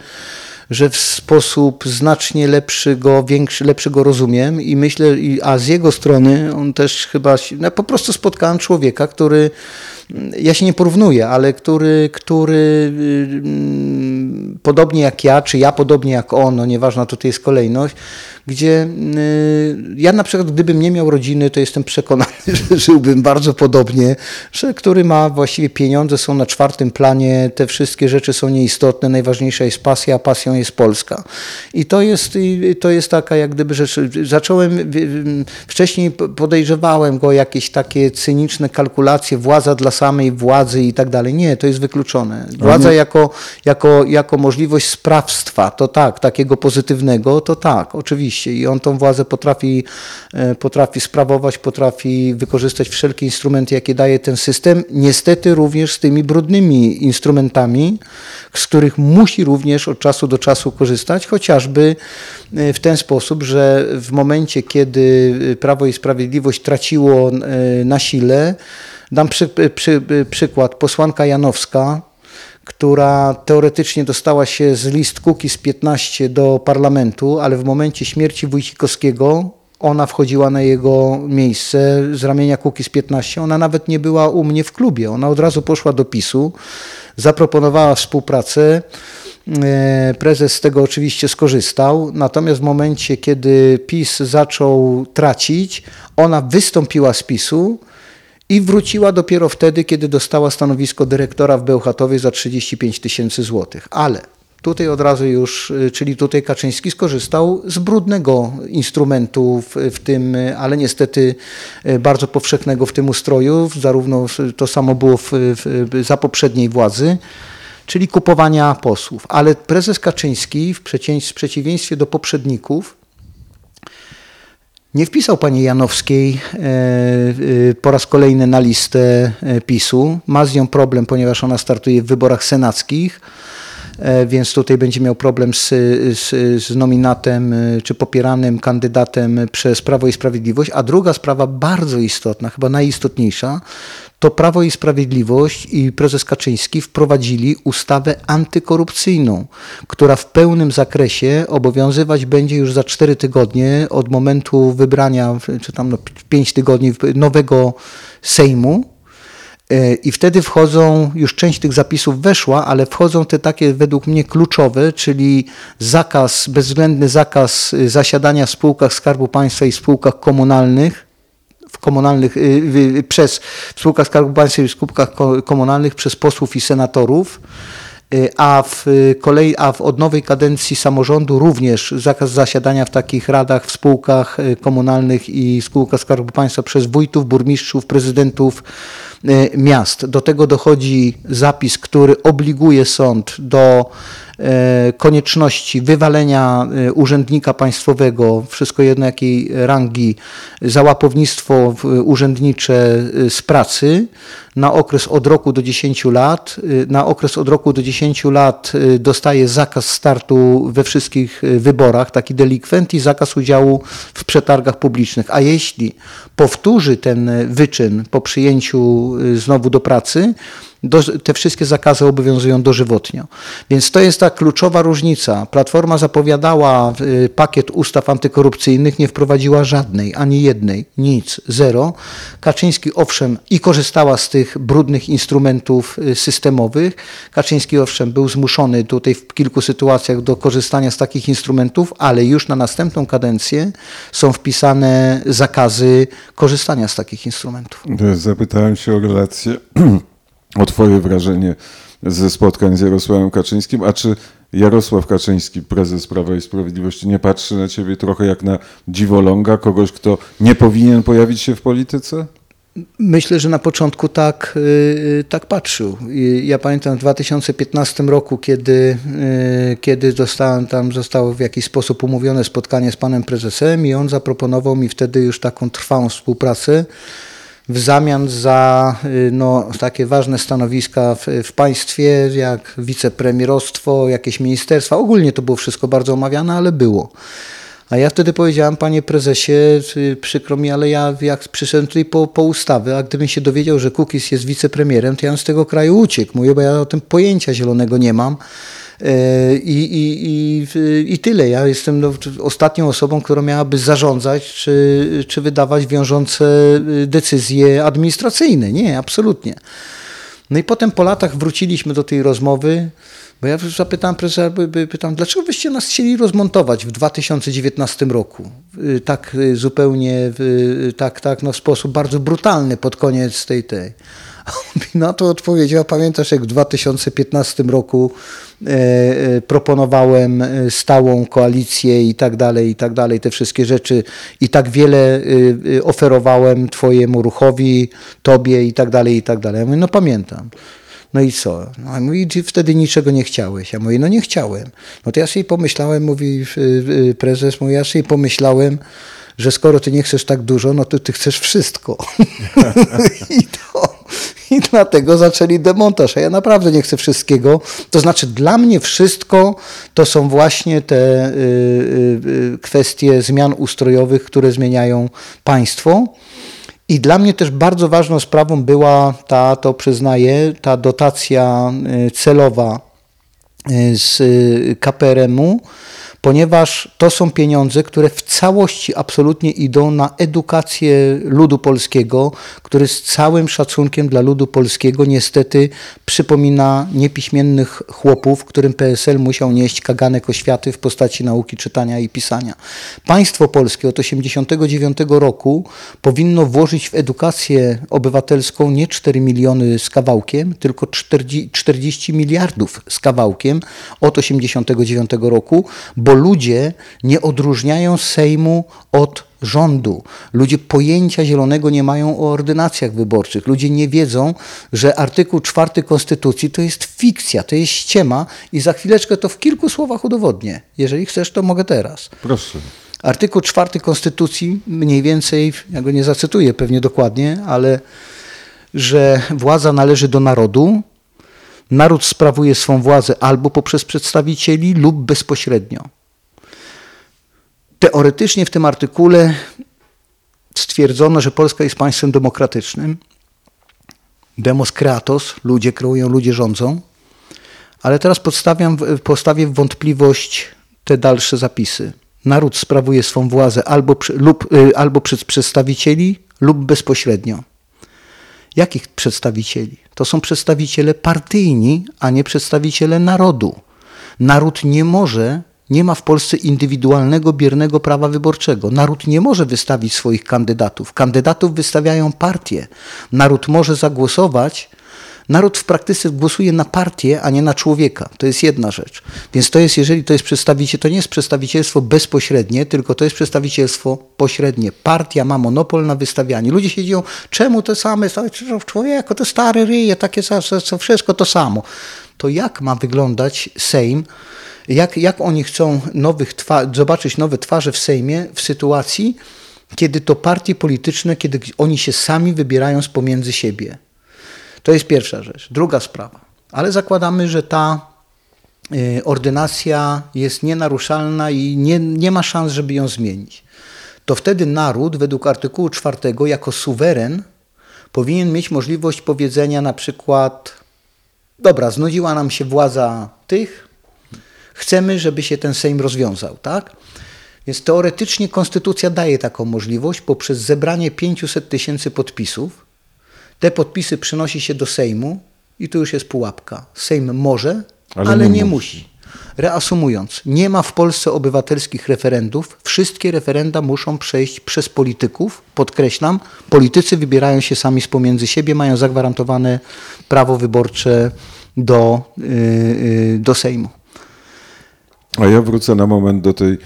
że w sposób znacznie lepszy go, większy, lepszy go rozumiem i myślę, a z jego strony on też chyba, no po prostu spotkałem człowieka, który, ja się nie porównuję, ale który, który mm, podobnie jak ja, czy ja podobnie jak on, no nieważna tutaj jest kolejność, gdzie y, ja na przykład gdybym nie miał rodziny, to jestem przekonany, że żyłbym bardzo podobnie, że który ma właściwie pieniądze są na czwartym planie, te wszystkie rzeczy są nieistotne, najważniejsza jest pasja, a pasją jest Polska. I to jest, to jest taka jak gdyby rzecz, zacząłem, wcześniej podejrzewałem go jakieś takie cyniczne kalkulacje, władza dla samej władzy i tak dalej. Nie, to jest wykluczone. Władza jako, jako, jako możliwość sprawstwa, to tak, takiego pozytywnego, to tak, oczywiście. I on tą władzę potrafi, e, potrafi sprawować, potrafi wykorzystać wszelkie instrumenty, jakie daje ten system. Niestety również z tymi brudnymi instrumentami, z których musi również od czasu do czasu korzystać, chociażby e, w ten sposób, że w momencie, kiedy Prawo i Sprawiedliwość traciło e, na sile, dam przy, przy, przykład, posłanka Janowska, która teoretycznie dostała się z list z 15 do parlamentu, ale w momencie śmierci Wójcikowskiego ona wchodziła na jego miejsce z ramienia z 15. Ona nawet nie była u mnie w klubie. Ona od razu poszła do PiSu, zaproponowała współpracę. E, Prezes z tego oczywiście skorzystał, natomiast w momencie, kiedy PiS zaczął tracić, ona wystąpiła z PiSu i wróciła dopiero wtedy, kiedy dostała stanowisko dyrektora w Bełchatowie za 35 tysięcy złotych. Ale tutaj od razu już, y, czyli tutaj Kaczyński skorzystał z brudnego instrumentu w, w tym, y, ale niestety y, bardzo powszechnego w tym ustroju, zarówno to samo było w, w, za poprzedniej władzy, czyli kupowania posłów. Ale prezes Kaczyński w w przeciwieństwie do poprzedników nie wpisał pani Janowskiej e, e, po raz kolejny na listę e, PiSu. Ma z nią problem, ponieważ ona startuje w wyborach senackich, więc tutaj będzie miał problem z, z, z nominatem czy popieranym kandydatem przez Prawo i Sprawiedliwość. A druga sprawa bardzo istotna, chyba najistotniejsza, to Prawo i Sprawiedliwość i prezes Kaczyński wprowadzili ustawę antykorupcyjną, która w pełnym zakresie obowiązywać będzie już za cztery tygodnie od momentu wybrania, czy tam no, pięć tygodni nowego Sejmu. E, I wtedy wchodzą, już część tych zapisów weszła, ale wchodzą te takie według mnie kluczowe, czyli zakaz, bezwzględny zakaz y, zasiadania w spółkach Skarbu Państwa i spółkach komunalnych, w komunalnych, y, przez w spółkach Skarbu Państwa i spółkach ko- komunalnych przez posłów i senatorów. Y, A w, y, kolei, a w od nowej kadencji samorządu również zakaz zasiadania w takich radach, w spółkach komunalnych i spółkach Skarbu Państwa przez wójtów, burmistrzów, prezydentów miast. Do tego dochodzi zapis, który obliguje sąd do konieczności wywalenia e, urzędnika państwowego, wszystko jedno jakiej rangi, za łapownictwo w- urzędnicze e, z pracy na okres od roku do 10 lat. E, Na okres od roku do 10 lat e, dostaje zakaz startu we wszystkich e, wyborach, taki delikwent i zakaz udziału w przetargach publicznych. A jeśli powtórzy ten e, wyczyn po przyjęciu e, znowu do pracy, do, te wszystkie zakazy obowiązują dożywotnio. Więc to jest ta kluczowa różnica. Platforma zapowiadała y, pakiet ustaw antykorupcyjnych, nie wprowadziła żadnej, ani jednej, nic, zero. Kaczyński owszem i korzystała z tych brudnych instrumentów y, systemowych. Kaczyński owszem był zmuszony tutaj w kilku sytuacjach do korzystania z takich instrumentów, ale już na następną kadencję są wpisane zakazy korzystania z takich instrumentów. Zapytałem się o relację, o Twoje wrażenie ze spotkań z Jarosławem Kaczyńskim, a czy Jarosław Kaczyński, prezes Prawa i Sprawiedliwości, nie patrzy na Ciebie trochę jak na dziwoląga, kogoś, kto nie powinien pojawić się w polityce? Myślę, że na początku tak, y, tak patrzył. Ja pamiętam w 2015 roku, kiedy, y, kiedy dostałem tam, zostało w jakiś sposób umówione spotkanie z panem prezesem i on zaproponował mi wtedy już taką trwałą współpracę w zamian za y, no, takie ważne stanowiska w, w państwie, jak wicepremierostwo, jakieś ministerstwa. Ogólnie to było wszystko bardzo omawiane, ale było. A ja wtedy powiedziałem, panie prezesie, y, przykro mi, ale ja jak przyszedłem tutaj po, po ustawy, a gdybym się dowiedział, że Kukiz jest wicepremierem, to ja bym z tego kraju uciekł. Mówię, bo ja o tym pojęcia zielonego nie mam. E, I, i, i, I tyle. Ja jestem no, ostatnią osobą, która miałaby zarządzać czy, czy wydawać wiążące y, decyzje administracyjne. Nie, absolutnie. No i potem po latach wróciliśmy do tej rozmowy, bo ja zapytałem prezesa, pytam, dlaczego byście nas chcieli rozmontować w 2019 roku? Y, Tak y, zupełnie, y, tak, tak, no w sposób bardzo brutalny pod koniec tej, tej. A on mi na to odpowiedział, pamiętasz jak w 2015 roku e, e, proponowałem e, stałą koalicję i tak dalej, i tak dalej, te wszystkie rzeczy i tak wiele oferowałem twojemu ruchowi, tobie i tak dalej, i tak dalej. Ja mówię, no pamiętam. No i co? No, a mówi, wtedy niczego nie chciałeś. Ja mówię, no nie chciałem. No to ja sobie pomyślałem, mówi y, prezes, mówi, ja sobie pomyślałem, że skoro ty nie chcesz tak dużo, no to ty chcesz wszystko. I to, i dlatego zaczęli demontaż. A ja naprawdę nie chcę wszystkiego. To znaczy, dla mnie wszystko to są właśnie te y, y, y, kwestie zmian ustrojowych, które zmieniają państwo. I dla mnie też bardzo ważną sprawą była ta, to przyznaję, ta dotacja y, celowa y, z y, KPRM-u, ponieważ to są pieniądze, które w całości absolutnie idą na edukację ludu polskiego, który z całym szacunkiem dla ludu polskiego niestety przypomina niepiśmiennych chłopów, którym PSL musiał nieść kaganek oświaty w postaci nauki czytania i pisania. Państwo polskie od 1989 roku powinno włożyć w edukację obywatelską nie 4 miliony z kawałkiem, tylko 40, 40 miliardów z kawałkiem od 1989 roku, bo ludzie nie odróżniają Sejmu od rządu. Ludzie pojęcia zielonego nie mają o ordynacjach wyborczych. Ludzie nie wiedzą, że artykuł 4 Konstytucji to jest fikcja, to jest ściema i za chwileczkę to w kilku słowach udowodnię. Jeżeli chcesz, to mogę teraz. Proszę. Artykuł 4 Konstytucji, mniej więcej, ja go nie zacytuję pewnie dokładnie, ale że władza należy do narodu, naród sprawuje swą władzę albo poprzez przedstawicieli lub bezpośrednio. Teoretycznie w tym artykule stwierdzono, że Polska jest państwem demokratycznym. Demos creatos, ludzie kreują, ludzie rządzą. Ale teraz podstawiam, postawię w wątpliwość te dalsze zapisy. Naród sprawuje swą władzę albo, lub, y, albo przez przedstawicieli, lub bezpośrednio. Jakich przedstawicieli? To są przedstawiciele partyjni, a nie przedstawiciele narodu. Naród nie może, nie ma w Polsce indywidualnego, biernego prawa wyborczego. Naród nie może wystawić swoich kandydatów. Kandydatów wystawiają partie. Naród może zagłosować. Naród w praktyce głosuje na partię, a nie na człowieka. To jest jedna rzecz. Więc to jest, jeżeli to jest przedstawiciel, to nie jest przedstawicielstwo bezpośrednie, tylko to jest przedstawicielstwo pośrednie. Partia ma monopol na wystawianie. Ludzie się dzieją, czemu to same, człowieku, to stary ryje, takie co wszystko to samo. To jak ma wyglądać Sejm, jak, jak oni chcą nowych zobaczyć nowe twarze w Sejmie w sytuacji, kiedy to partie polityczne, kiedy oni się sami wybierają z pomiędzy siebie. To jest pierwsza rzecz. Druga sprawa. Ale zakładamy, że ta y, ordynacja jest nienaruszalna i nie, nie ma szans, żeby ją zmienić. To wtedy naród, według artykułu 4, jako suweren, powinien mieć możliwość powiedzenia na przykład: Dobra, znudziła nam się władza tych, chcemy, żeby się ten Sejm rozwiązał, tak? Więc teoretycznie konstytucja daje taką możliwość poprzez zebranie 500 tysięcy podpisów. Te podpisy przynosi się do Sejmu i tu już jest pułapka. Sejm może, ale, ale nie, nie musi. musi. Reasumując, nie ma w Polsce obywatelskich referendów. Wszystkie referenda muszą przejść przez polityków. Podkreślam, politycy wybierają się sami z pomiędzy siebie, mają zagwarantowane prawo wyborcze do, yy, do Sejmu. A ja wrócę na moment do tej,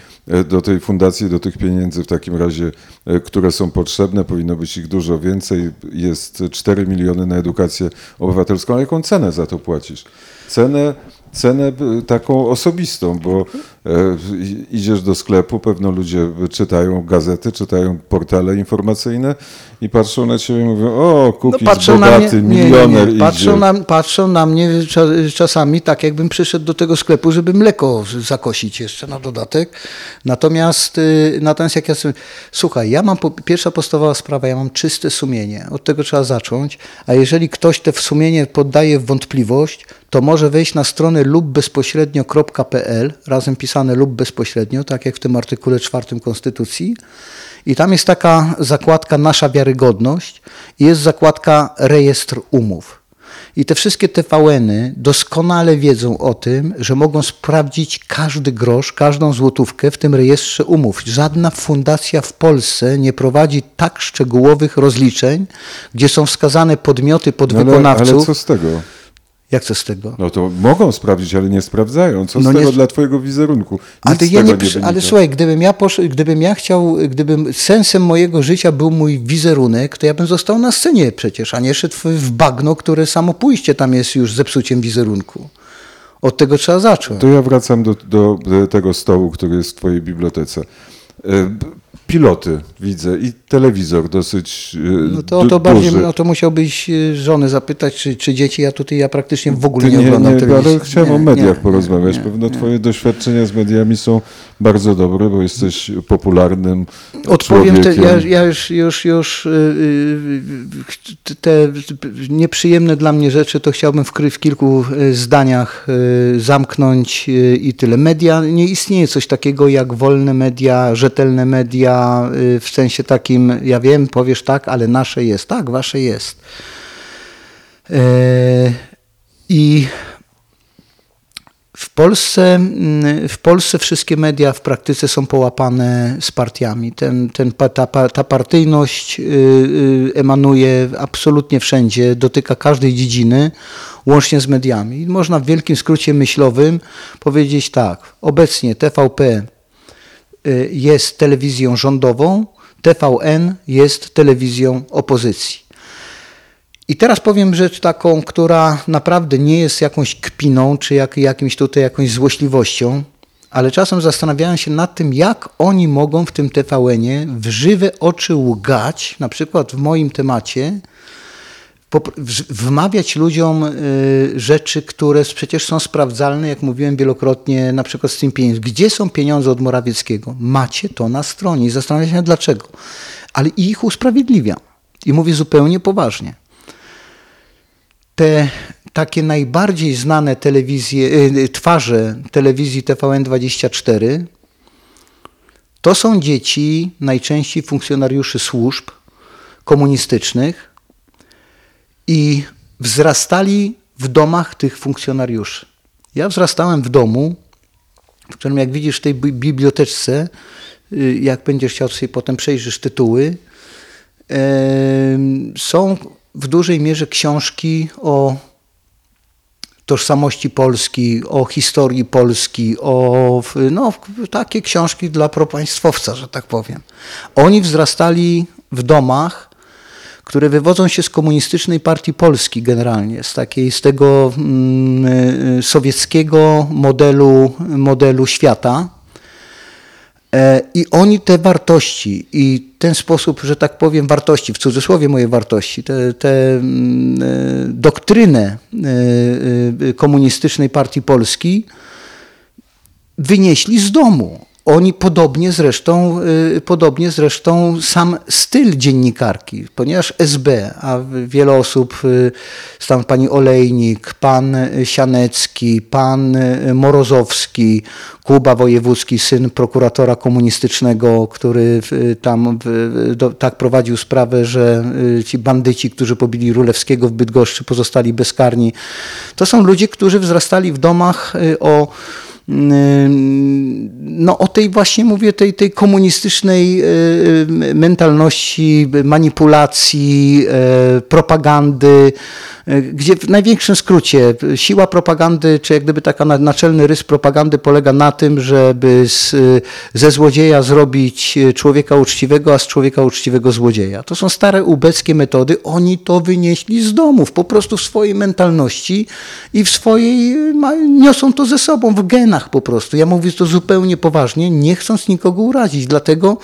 do tej fundacji, do tych pieniędzy w takim razie, e, które są potrzebne. Powinno być ich dużo więcej. Jest 4 miliony na edukację obywatelską. A jaką cenę za to płacisz? Cenę cenę taką osobistą, bo e, idziesz do sklepu, pewno ludzie czytają gazety, czytają portale informacyjne i patrzą na ciebie i mówią, o, kukiz no bogaty, mnie, milioner nie, nie. Patrzą, na, patrzą na mnie czasami tak, jakbym przyszedł do tego sklepu, żeby mleko zakosić jeszcze na dodatek. Natomiast, y, natomiast jak ja sobie, słuchaj, ja mam, pierwsza podstawowa sprawa, ja mam czyste sumienie, od tego trzeba zacząć, a jeżeli ktoś te sumienie poddaje w wątpliwość, to może wejść na stronę lub bezpośrednio.pl, razem pisane lub bezpośrednio, tak jak w tym artykule czwartym Konstytucji. I tam jest taka zakładka Nasza wiarygodność i jest zakładka Rejestr umów. I te wszystkie TVN-y doskonale wiedzą o tym, że mogą sprawdzić każdy grosz, każdą złotówkę w tym rejestrze umów. Żadna fundacja w Polsce nie prowadzi tak szczegółowych rozliczeń, gdzie są wskazane podmioty podwykonawców. No ale, ale co z tego? Jak co z tego? No to mogą sprawdzić, ale nie sprawdzają. Co no z tego nie... dla twojego wizerunku? ale, ja nie, nie ale słuchaj, gdybym ja, posz... gdybym ja chciał, gdybym sensem mojego życia był mój wizerunek, to ja bym został na scenie przecież, a nie szedł w bagno, które samo pójście tam jest już zepsuciem wizerunku. Od tego trzeba zacząć. To ja wracam do, do, do tego stołu, który jest w twojej bibliotece. Piloty widzę i telewizor dosyć e, No to, to bardziej, no to musiałbyś e, żony zapytać, czy, czy dzieci, ja tutaj ja praktycznie w ogóle nie, nie oglądam nie, telewizji. Ale chciałem nie, o mediach porozmawiać. Pewno twoje doświadczenia z mediami są bardzo dobre, bo jesteś popularnym Odpowiem, te, ja, ja, już, już, już te nieprzyjemne dla mnie rzeczy to chciałbym w, w kilku zdaniach zamknąć i tyle. Media, nie istnieje coś takiego jak wolne media, rzetelne media, w sensie takim, ja wiem, powiesz tak, ale nasze jest. Tak, wasze jest. I w Polsce, mm, w Polsce wszystkie media w praktyce są połapane z partiami. Ten, ten, ta, ta partyjność y, y, emanuje absolutnie wszędzie, dotyka każdej dziedziny, łącznie z mediami. można w wielkim skrócie myślowym powiedzieć tak, obecnie TVP y, jest telewizją rządową, TVN jest telewizją opozycji. I teraz powiem rzecz taką, która naprawdę nie jest jakąś kpiną, czy jak, jakimś tutaj jakąś złośliwością, ale czasem zastanawiałem się nad tym, jak oni mogą w tym TVN-ie w żywe oczy łgać, na przykład w moim temacie, wmawiać ludziom y, rzeczy, które przecież są sprawdzalne, jak mówiłem wielokrotnie, na przykład z tym pieniędzmi. Gdzie są pieniądze od Morawieckiego? Macie to na stronie i zastanawiam się dlaczego. Ale ich usprawiedliwiam. I mówię zupełnie poważnie. Te takie najbardziej znane telewizje, y, twarze telewizji TVN24 to są dzieci najczęściej funkcjonariuszy służb komunistycznych i wzrastali w domach tych funkcjonariuszy. Ja wzrastałem w domu, w którym jak widzisz w tej bi- biblioteczce, y, jak będziesz chciał sobie potem przejrzysz tytuły, są w dużej mierze książki o tożsamości Polski, o historii Polski, o no, takie książki dla propaństwowca, że tak powiem. Oni wzrastali w domach, które wywodzą się z komunistycznej partii Polski generalnie, z takiej, z tego mm, y, sowieckiego modelu, modelu świata. E, I oni te wartości i ten sposób, że tak powiem, wartości, w cudzysłowie moje wartości, te, te mm, e, doktrynę e, komunistycznej partii Polski wynieśli z domu. Oni podobnie zresztą, y, podobnie zresztą sam styl dziennikarki, ponieważ SB, a wiele osób, y, tam pani Olejnik, pan Sianecki, pan y, Morozowski, Kuba Wojewódzki, syn prokuratora komunistycznego, który tam do, tak prowadził sprawę, że ci bandyci, którzy pobili Rulewskiego w Bydgoszczy, pozostali bezkarni. To są ludzie, którzy wzrastali w domach o no o tej właśnie mówię, tej, tej komunistycznej y, mentalności, manipulacji, y, propagandy, y, gdzie w największym skrócie siła propagandy, czy jak gdyby taka na- naczelny rys propagandy polega na tym, żeby z, ze złodzieja zrobić człowieka uczciwego, a z człowieka uczciwego złodzieja. To są stare ubeckie metody, oni to wynieśli z domów, po prostu w swojej mentalności i w swojej, niosą to ze sobą, w genach po prostu. Ja mówię to zupełnie poważnie, nie chcąc nikogo urazić, dlatego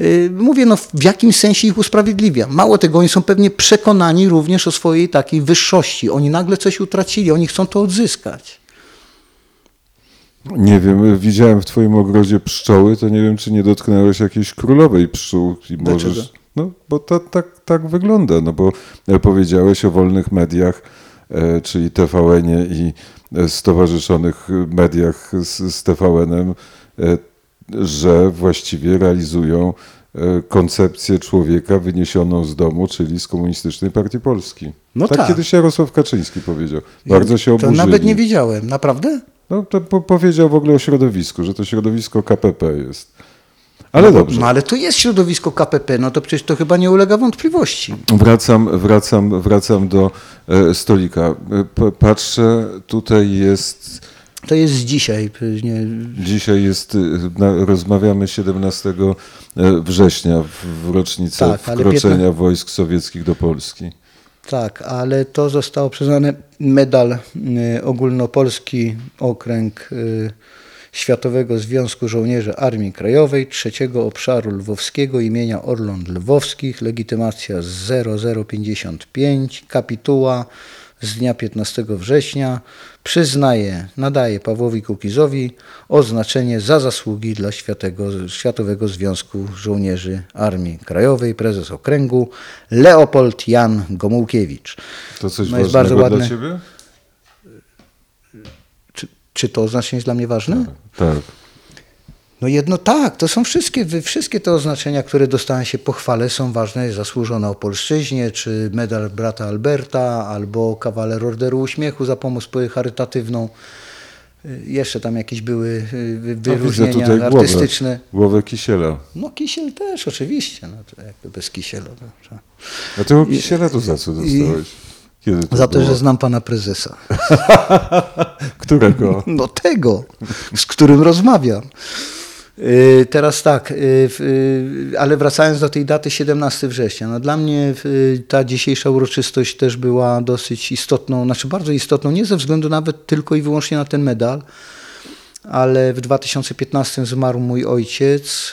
y, mówię, no w jakimś sensie ich usprawiedliwiam. Mało tego, oni są pewnie przekonani również o swojej takiej wyższości. Oni nagle coś utracili, oni chcą to odzyskać. Nie wiem, widziałem w twoim ogrodzie pszczoły, to nie wiem, czy nie dotknęłeś jakiejś królowej pszczół i Dlaczego? możesz... No, bo to tak, tak wygląda, no bo e, powiedziałeś o wolnych mediach, e, czyli TVN-ie i stowarzyszonych mediach z, z TVN-em, e, że właściwie realizują e, koncepcję człowieka wyniesioną z domu, czyli z Komunistycznej Partii Polski. No tak, tak. kiedyś Jarosław Kaczyński powiedział. Bardzo się To oburzyli. nawet nie wiedziałem, naprawdę? No to po powiedział w ogóle o środowisku, że to środowisko KPP jest. Ale no, dobrze. No ale to jest środowisko KPP, no to przecież to chyba nie ulega wątpliwości. Wracam, wracam, wracam do e, stolika. E, Patrzę, tutaj jest, To jest dzisiaj. Nie, dzisiaj jest, e, rozmawiamy 17 września w, rocznicę Tak, wkroczenia wojsk sowieckich do Polski. tak, ale to zostało przyznane medal ogólnopolski okręg Światowego Związku Żołnierzy Armii Krajowej trzeciego obszaru lwowskiego imienia Orląt Lwowskich, legitymacja 0055, kapituła z dnia 15 września przyznaje, nadaje Pawłowi Kukizowi oznaczenie za zasługi dla Światego, Światowego Związku Żołnierzy Armii Krajowej, prezes okręgu Leopold Jan Gomułkiewicz. To coś No jest bardzo dla ładne. ciebie? Czy, czy to oznaczenie jest dla mnie ważne? Tak. No jedno tak, to są wszystkie, wszystkie te oznaczenia, które dostałem się po chwale są ważne, zasłużona o polszczyźnie, czy medal brata Alberta, albo kawaler Orderu Uśmiechu za pomoc charytatywną. Y, Jeszcze tam jakieś były y, wyróżnienia artystyczne. głowę, głowę Kisiela. No kisiel też, oczywiście, no to jakby bez kisiela. No, A tego Kisiela to za co dostałeś? Kiedy to za to, było? że znam pana prezesa. Którego? No tego, z którym rozmawiam. Yy, Teraz tak, w- yy, ale wracając do tej daty 17 września, no dla mnie ta dzisiejsza uroczystość też była dosyć istotną, znaczy bardzo istotną, nie ze względu nawet tylko i wyłącznie na ten medal, ale w 2015 zmarł mój ojciec,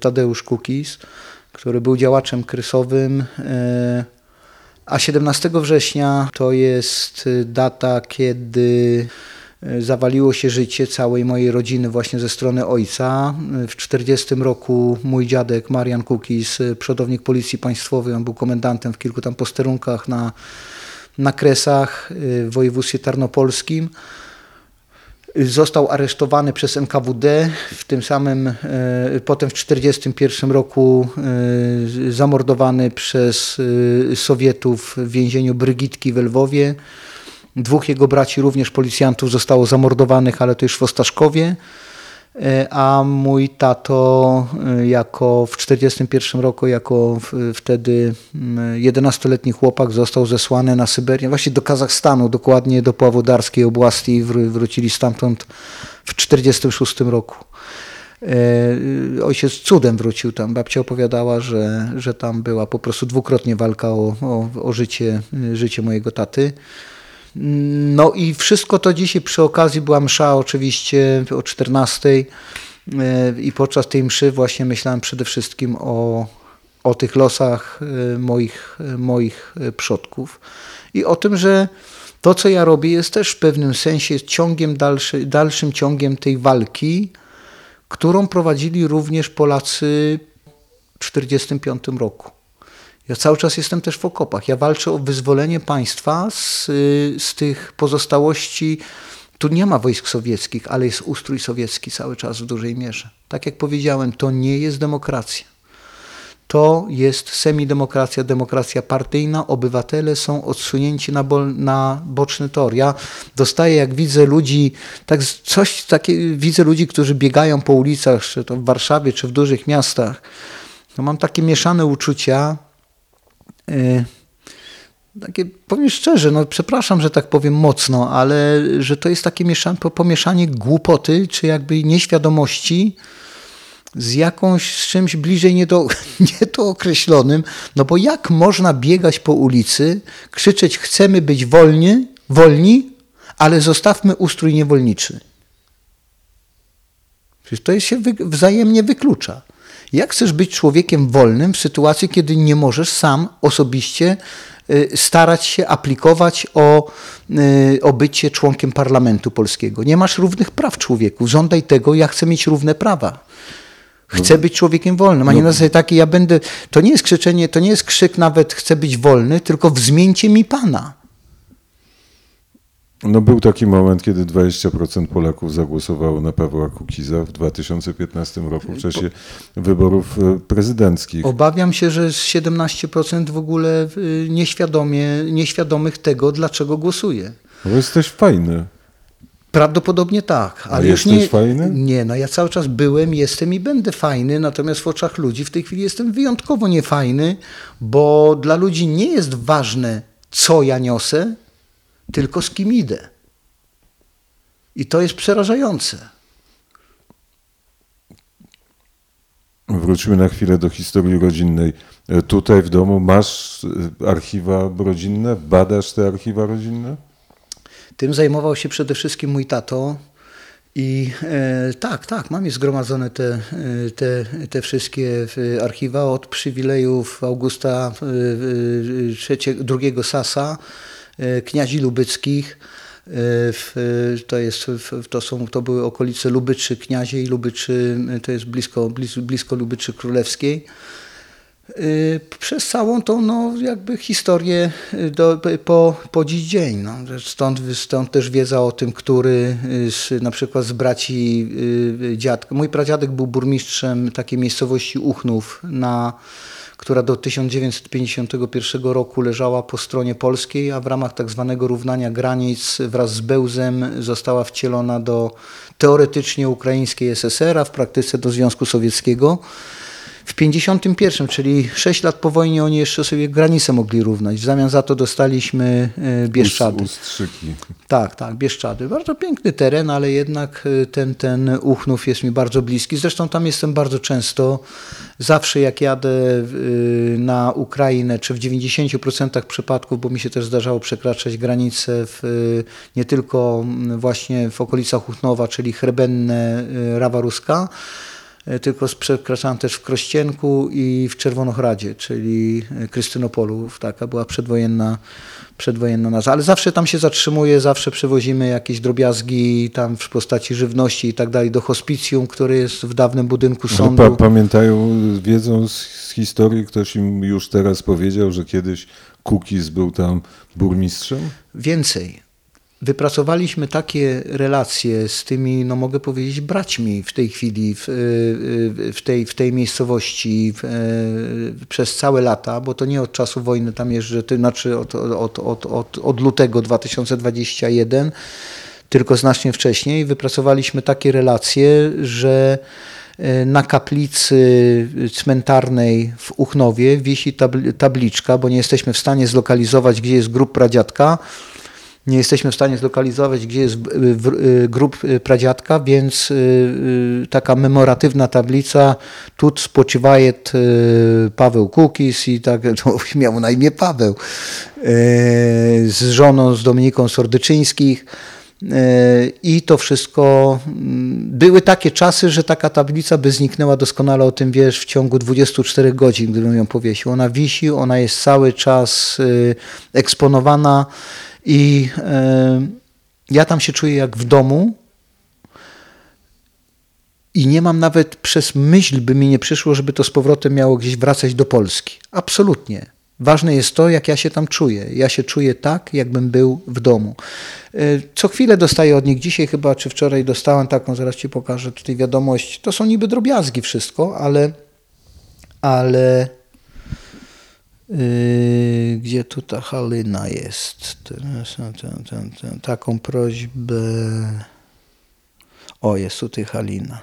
Tadeusz Kukiz, który był działaczem krysowym. A 17 września to jest y, data, kiedy y, zawaliło się życie całej mojej rodziny właśnie ze strony ojca. Y, W 40 roku mój dziadek Marian Kukiz, y, przodownik Policji Państwowej, on był komendantem w kilku tam posterunkach na na Kresach w województwie tarnopolskim. Został aresztowany przez NKWD, w tym samym, e, potem w 1941 roku e, zamordowany przez e, Sowietów w więzieniu Brygitki w Lwowie. Dwóch jego braci, również policjantów, zostało zamordowanych, ale to już w Ostaszkowie. E, A mój tato e, jako w 1941 roku, jako wtedy mm, 11-letni chłopak został zesłany na Syberię, właśnie do Kazachstanu, dokładnie do Pławodarskiej oblasti i wr- wrócili stamtąd w 1946 roku. E, Ojciec cudem wrócił tam. Babcia opowiadała, że, że tam była po prostu dwukrotnie walka o, o, o życie, życie mojego taty. No i wszystko to dzisiaj przy okazji była msza oczywiście o 14 i podczas tej mszy właśnie myślałem przede wszystkim o, o tych losach e, moich, moich przodków i o tym, że to co ja robię jest też w pewnym sensie ciągiem dalszy, dalszym ciągiem tej walki, którą prowadzili również Polacy w 1945 roku. Ja cały czas jestem też w okopach. Ja walczę o wyzwolenie państwa z, y, z tych pozostałości. Tu nie ma wojsk sowieckich, ale jest ustrój sowiecki cały czas w dużej mierze. Tak jak powiedziałem, to nie jest demokracja. To jest semidemokracja, demokracja partyjna. Obywatele są odsunięci na, na boczny tor. Ja dostaję, jak widzę ludzi, tak coś takie, widzę ludzi, którzy biegają po ulicach, czy to w Warszawie, czy w dużych miastach. No mam takie mieszane uczucia. Y, takie, powiem szczerze, no przepraszam, że tak powiem mocno, ale że to jest takie mieszan, po- pomieszanie głupoty, czy jakby nieświadomości z jakąś, z czymś bliżej nie do, nie do określonym, no bo jak można biegać po ulicy, krzyczeć chcemy być wolni, wolni, ale zostawmy ustrój niewolniczy. Przecież to się wzajemnie wyklucza. Jak chcesz być człowiekiem wolnym w sytuacji, kiedy nie możesz sam osobiście y, starać się aplikować o, y, o bycie członkiem parlamentu polskiego? Nie masz równych praw człowieku. Żądaj tego, ja chcę mieć równe prawa. Chcę być człowiekiem wolnym, a nie na zasadzie takiej, ja będę. To nie jest krzyczenie, to nie jest krzyk nawet chcę być wolny, tylko wzmieńcie mi Pana. No był taki moment, kiedy 20% Polaków zagłosowało na Pawła Kukiza w 2015 roku w czasie wyborów e, prezydenckich. Obawiam się, że jest 17% w ogóle y, nieświadomie, nieświadomych tego, dlaczego głosuje. Bo jesteś fajny. Prawdopodobnie tak, ale już jesteś nie. fajny? Nie, no ja cały czas byłem, jestem i będę fajny, natomiast w oczach ludzi w tej chwili jestem wyjątkowo niefajny, bo dla ludzi nie jest ważne, co ja niosę, tylko z kim idę. I to jest przerażające. Wróćmy na chwilę do historii rodzinnej. E, Tutaj w domu masz e, archiwa rodzinne? Badasz te archiwa rodzinne? Tym zajmował się przede wszystkim mój tato. I e, tak, tak, mam je zgromadzone te, e, te, te wszystkie archiwa od przywilejów Augusta e, drugiego Sasa, kniazi lubyckich. e, W, e, to, jest, w- to, są, to były okolice Lubyczy Kniaziej, Lubyczy, e, to jest blisko, blisko, blisko Lubyczy Królewskiej. Przez całą tą no, jakby historię do, po, po dziś dzień. No. Stąd, stąd też wiedza o tym, który z, na przykład z braci dziadka. Mój pradziadek był burmistrzem takiej miejscowości Uchnów, na, która do 1951 roku leżała po stronie polskiej, a w ramach tak zwanego równania granic wraz z Bełzem została wcielona do teoretycznie ukraińskiej SSR, a w praktyce do Związku Sowieckiego. W 51, czyli 6 lat po wojnie, oni jeszcze sobie granicę mogli równać. W zamian za to dostaliśmy e, Bieszczady. Ust- Ustrzyki. Tak, tak, Bieszczady. Bardzo piękny teren, ale jednak e, ten, ten Uchnów jest mi bardzo bliski. Zresztą tam jestem bardzo często. Zawsze jak jadę e, na Ukrainę, czy w 90% przypadków, bo mi się też zdarzało przekraczać granice w, nie tylko właśnie w okolicach Uchnowa, czyli Chrebenne, Rawa Ruska, tylko z- przekraczałem też w Krościenku i w Czerwonochradzie, czyli e, Krystynopolu. Taka była przedwojenna, przedwojenna nazwa. Ale zawsze tam się zatrzymuję, zawsze przywozimy jakieś drobiazgi tam w postaci żywności i tak dalej do hospicjum, które jest w dawnym budynku sądu. Pa, pamiętają, wiedzą z, z historii, ktoś im już teraz powiedział, że kiedyś Kukis był tam burmistrzem? Więcej. Wypracowaliśmy takie relacje z tymi, no mogę powiedzieć, braćmi w tej chwili, w, y, w, tej, w tej miejscowości w, y, przez całe lata, bo to nie od czasu wojny tam jeżdżę, to znaczy od, od, od, od, od lutego 2021, tylko znacznie wcześniej. Wypracowaliśmy takie relacje, że y, na kaplicy cmentarnej w Uchnowie wisi tabl- tabliczka, bo nie jesteśmy w stanie zlokalizować, gdzie jest grób pradziadka. Nie jesteśmy w stanie zlokalizować, gdzie jest w- w- grób pradziadka, więc y, y, taka memoratywna tablica, tu spoczywaje Paweł Kukis i tak, to miał na imię Paweł, y, z żoną, z Dominiką Sordyczyńskich. Y, I to wszystko, mm, były takie czasy, że taka tablica by zniknęła, doskonale o tym wiesz, w ciągu 24 godzin, gdybym ją powiesił. Ona wisi, ona jest cały czas y, eksponowana i ja tam się czuję jak w domu i nie mam nawet przez myśl, by mi nie przyszło, żeby to z powrotem miało gdzieś wracać do Polski. Absolutnie. Ważne jest to, jak ja się tam czuję. Ja się czuję tak, jakbym był w domu. Y, Co chwilę dostaję od nich. Dzisiaj chyba, czy wczoraj dostałem taką, zaraz Ci pokażę tutaj wiadomość. To są niby drobiazgi wszystko, ale, ale Yy, gdzie tu ta Halina jest? Teraz, ten, ten, ten, taką prośbę. O, jest tutaj Halina.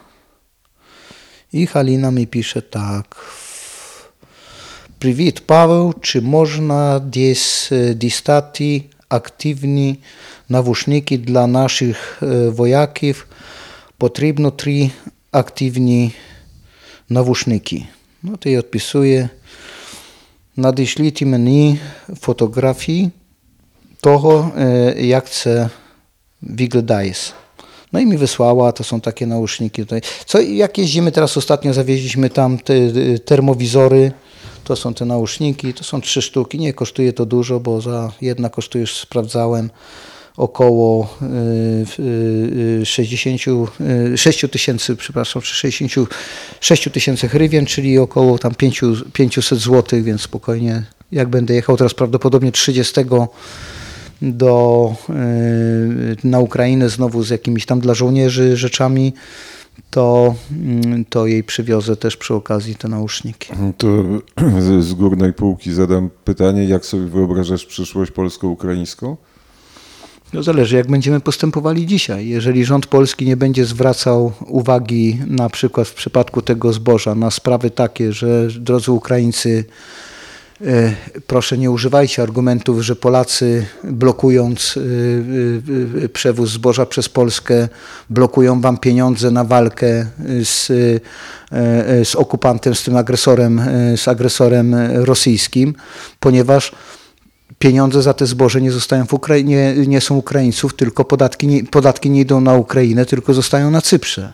I Halina mi pisze tak. Привіт, Павел. Чи можна десь е, дістати активні навушники для наших е, вояків? Потрібно три активні навушники. Ну, ти відписує. Надішліть мені фотографії того, e, jak це wyglądaje. No i mi wysłała, to są takie nauszniki tutaj. Co, jak jeździmy teraz ostatnio, zawieźliśmy tam te y, termowizory, to są te nauszniki, to są trzy sztuki, nie kosztuje to dużo, bo za jedna kosztuje, już sprawdzałem, około y, y, y, 60, y, 6 tysięcy, przepraszam, czy 66 tysięcy hrywien, czyli około tam 5, 500 zł, więc spokojnie, jak będę jechał teraz prawdopodobnie 30 do, y, na Ukrainę znowu z jakimiś tam dla żołnierzy rzeczami, to, mm, to jej przywiozę też przy okazji te nauszniki. To z- z górnej półki zadam pytanie, jak sobie wyobrażasz przyszłość polsko-ukraińską? No zależy, jak będziemy postępowali dzisiaj. Jeżeli rząd polski nie będzie zwracał uwagi na przykład w przypadku tego zboża na sprawy takie, że drodzy Ukraińcy, e, proszę nie używajcie argumentów, że Polacy blokując e, e, przewóz zboża przez Polskę blokują wam pieniądze na walkę z, z okupantem, z tym agresorem, z agresorem rosyjskim, ponieważ pieniądze za te zboże nie zostają w Ukrainie, nie są Ukraińców, tylko podatki nie, podatki nie idą na Ukrainę, tylko zostają na Cyprze.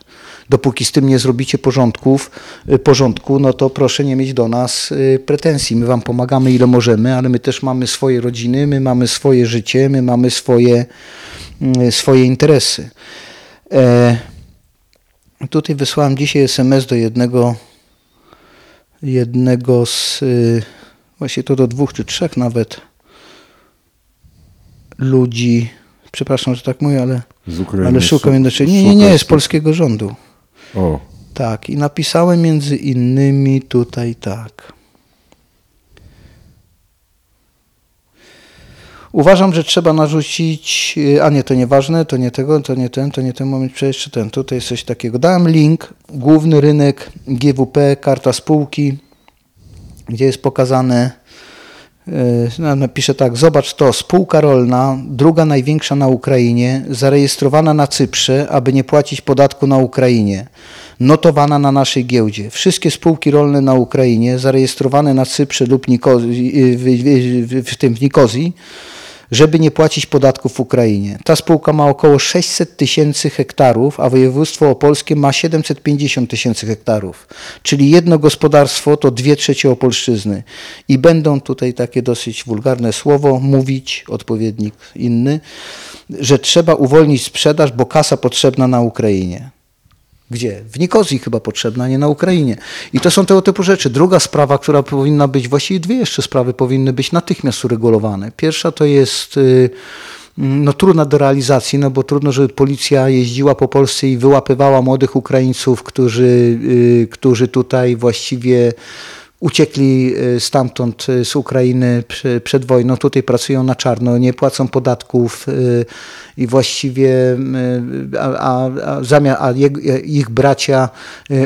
Dopóki z tym nie zrobicie porządków, y, porządku, no to proszę nie mieć do nas y, pretensji. My wam pomagamy ile możemy, ale my też mamy swoje rodziny, my mamy swoje życie, my mamy swoje, y, swoje interesy. E, tutaj wysłałem dzisiaj SMS do jednego, jednego z, właśnie to do dwóch czy trzech nawet, ludzi, przepraszam, że tak mówię, ale, Z Ukrainy. ale szukam Szu- jednocześnie. Nie, nie, nie, z polskiego rządu. O, Tak, i napisałem między innymi tutaj tak. Uważam, że trzeba narzucić, y, a nie, to nieważne, to nie tego, to nie ten, to nie ten moment, jeszcze ten, tutaj jest coś takiego. Dałem link, główny rynek GWP, karta spółki, gdzie jest pokazane, yy, no, napiszę tak, zobacz to, spółka rolna, druga największa na Ukrainie, zarejestrowana na Cyprze, aby nie płacić podatku na Ukrainie, notowana na naszej giełdzie. Wszystkie spółki rolne na Ukrainie, zarejestrowane na Cyprze lub w, w, w, w tym w Nikozji, żeby nie płacić podatków w Ukrainie. Ta spółka ma około 600 tysięcy hektarów, a województwo opolskie ma 750 tysięcy hektarów. Czyli jedno gospodarstwo to dwie trzecie Opolszczyzny. I będą tutaj takie dosyć wulgarne słowo mówić, odpowiednik inny, że trzeba uwolnić sprzedaż, bo kasa potrzebna na Ukrainie. Gdzie? W Nikozji chyba potrzebna, nie na Ukrainie. I to są tego typu rzeczy. Druga sprawa, która powinna być, właściwie dwie jeszcze sprawy powinny być natychmiast uregulowane. Pierwsza to jest y, no, trudna do realizacji, no bo trudno, żeby policja jeździła po Polsce i wyłapywała młodych Ukraińców, którzy, y, którzy tutaj właściwie uciekli y, stamtąd y, z Ukrainy przed wojną, tutaj pracują na czarno, nie płacą podatków y, i właściwie a, a, a, jeg- ich bracia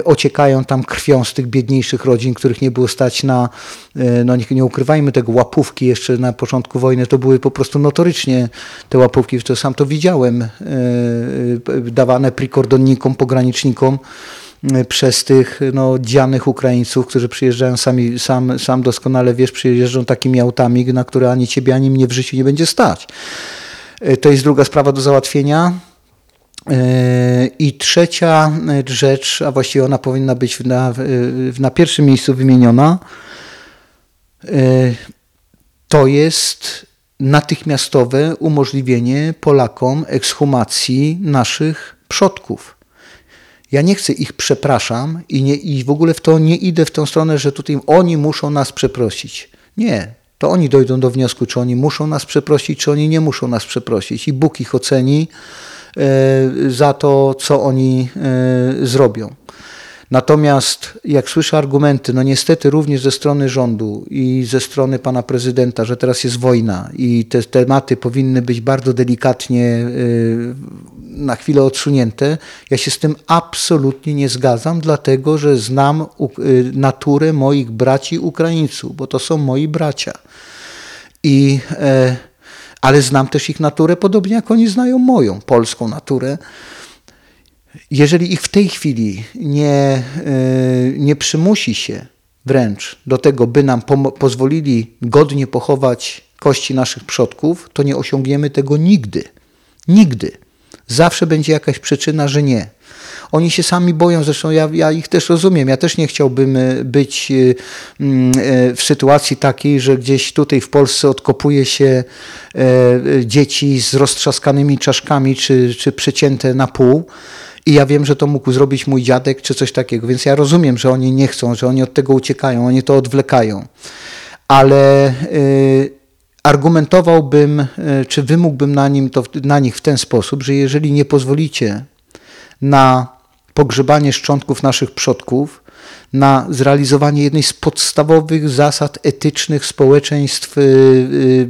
ociekają tam krwią z tych biedniejszych rodzin, których nie było stać na, no nie, nie ukrywajmy tego, łapówki jeszcze na początku wojny, to były po prostu notorycznie te łapówki, to sam to widziałem, dawane prikordonnikom, pogranicznikom, przez tych no, dzianych Ukraińców, którzy przyjeżdżają sami, sam, sam doskonale wiesz, przyjeżdżą takimi autami, na które ani ciebie, ani mnie w życiu nie będzie stać. Y, To jest druga sprawa do załatwienia. Y, I trzecia y, rzecz, a właściwie ona powinna być na, y, na pierwszym miejscu wymieniona, y, to jest natychmiastowe umożliwienie Polakom ekshumacji naszych przodków. Ja nie chcę ich przepraszam i, nie, i w ogóle w to nie idę w tą stronę, że tutaj oni muszą nas przeprosić. Nie. To oni dojdą do wniosku, czy oni muszą nas przeprosić, czy oni nie muszą nas przeprosić. I Bóg ich oceni e, za to, co oni e, zrobią. Natomiast jak słyszę argumenty, no niestety również ze strony rządu i ze strony pana prezydenta, że teraz jest wojna i te tematy powinny być bardzo delikatnie y, na chwilę odsunięte, ja się z tym absolutnie nie zgadzam, dlatego że znam y, naturę moich braci Ukraińców, bo to są moi bracia. I, e, ale znam też ich naturę, podobnie jak oni znają moją, polską naturę. Jeżeli ich w tej chwili nie, y, nie przymusi się wręcz do tego, by nam pozwolili godnie pochować kości naszych przodków, to nie osiągniemy tego nigdy. Nigdy. Zawsze będzie jakaś przyczyna, że nie. Oni się sami boją, zresztą ja, ja ich też rozumiem. Ja też nie chciałbym y, być y, mm, w sytuacji takiej, że gdzieś tutaj w Polsce odkopuje się e, y, dzieci z roztrzaskanymi czaszkami czy, czy przecięte na pół. I ja wiem, że to mógł zrobić mój dziadek czy coś takiego, więc ja rozumiem, że oni nie chcą, że oni od tego uciekają, oni to odwlekają. Ale y, argumentowałbym, y, czy wymógłbym na, nim to, na nich w ten sposób, że jeżeli nie pozwolicie na pogrzebanie szczątków naszych przodków, na zrealizowanie jednej z podstawowych zasad etycznych społeczeństw y, y,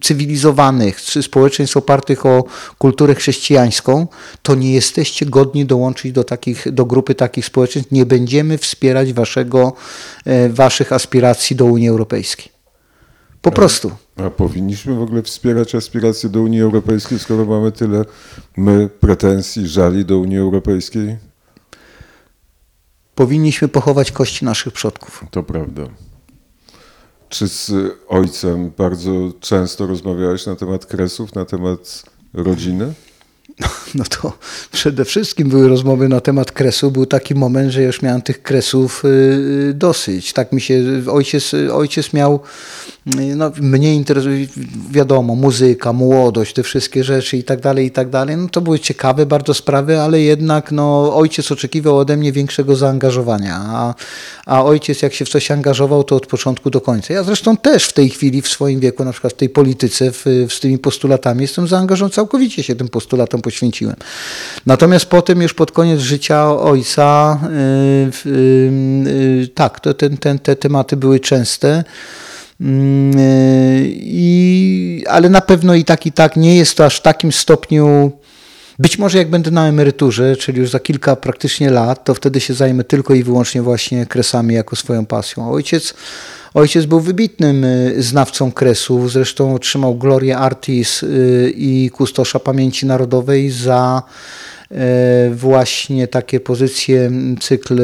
cywilizowanych, czy społeczeństw opartych o kulturę chrześcijańską, to nie jesteście godni dołączyć do, takich, do grupy takich społeczeństw. Nie będziemy wspierać waszego, e, waszych aspiracji do Unii Europejskiej. Po prostu. A powinniśmy w ogóle wspierać aspiracje do Unii Europejskiej, skoro mamy tyle my pretensji, żali do Unii Europejskiej? Powinniśmy pochować kości naszych przodków. To prawda. Czy z ojcem bardzo często rozmawiałeś na temat kresów, na temat rodziny? No to przede wszystkim były rozmowy na temat kresu. Był taki moment, że już miałem tych kresów y, dosyć. Tak mi się ojciec, ojciec miał, y, no mnie interesuje, wiadomo, muzyka, młodość, te wszystkie rzeczy i tak dalej, i tak dalej. No to były ciekawe bardzo sprawy, ale jednak no, ojciec oczekiwał ode mnie większego zaangażowania, a, a ojciec jak się w coś angażował, to od początku do końca. Ja zresztą też w tej chwili, w swoim wieku, na przykład w tej polityce, w, w, z tymi postulatami, jestem zaangażowany, całkowicie się tym postulatom poświęciłem. Natomiast potem już pod koniec życia ojca, yy, yy, tak, to, ten, ten, te tematy były częste. Mm, yy, I, ale na pewno i tak, i tak nie jest to aż w takim stopniu. Być może jak będę na emeryturze, czyli już za kilka praktycznie lat, to wtedy się zajmę tylko i wyłącznie właśnie kresami jako swoją pasją. Ojciec, ojciec był wybitnym y, znawcą kresów, zresztą otrzymał Glorię Artis y, i Kustosza Pamięci Narodowej za e, właśnie takie pozycje, cykl,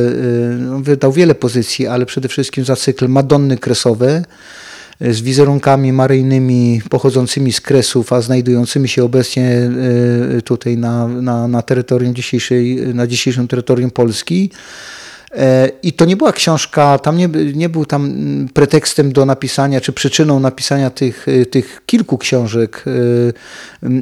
no, wydał wiele pozycji, ale przede wszystkim za cykl Madonny Kresowe z wizerunkami maryjnymi pochodzącymi z Kresów, a znajdującymi się obecnie y, tutaj na, na, na dzisiejszej, na dzisiejszym terytorium Polski. E, I to nie była książka, tam nie, nie był tam mm, pretekstem do napisania, czy przyczyną napisania tych, y, tych kilku książek. y,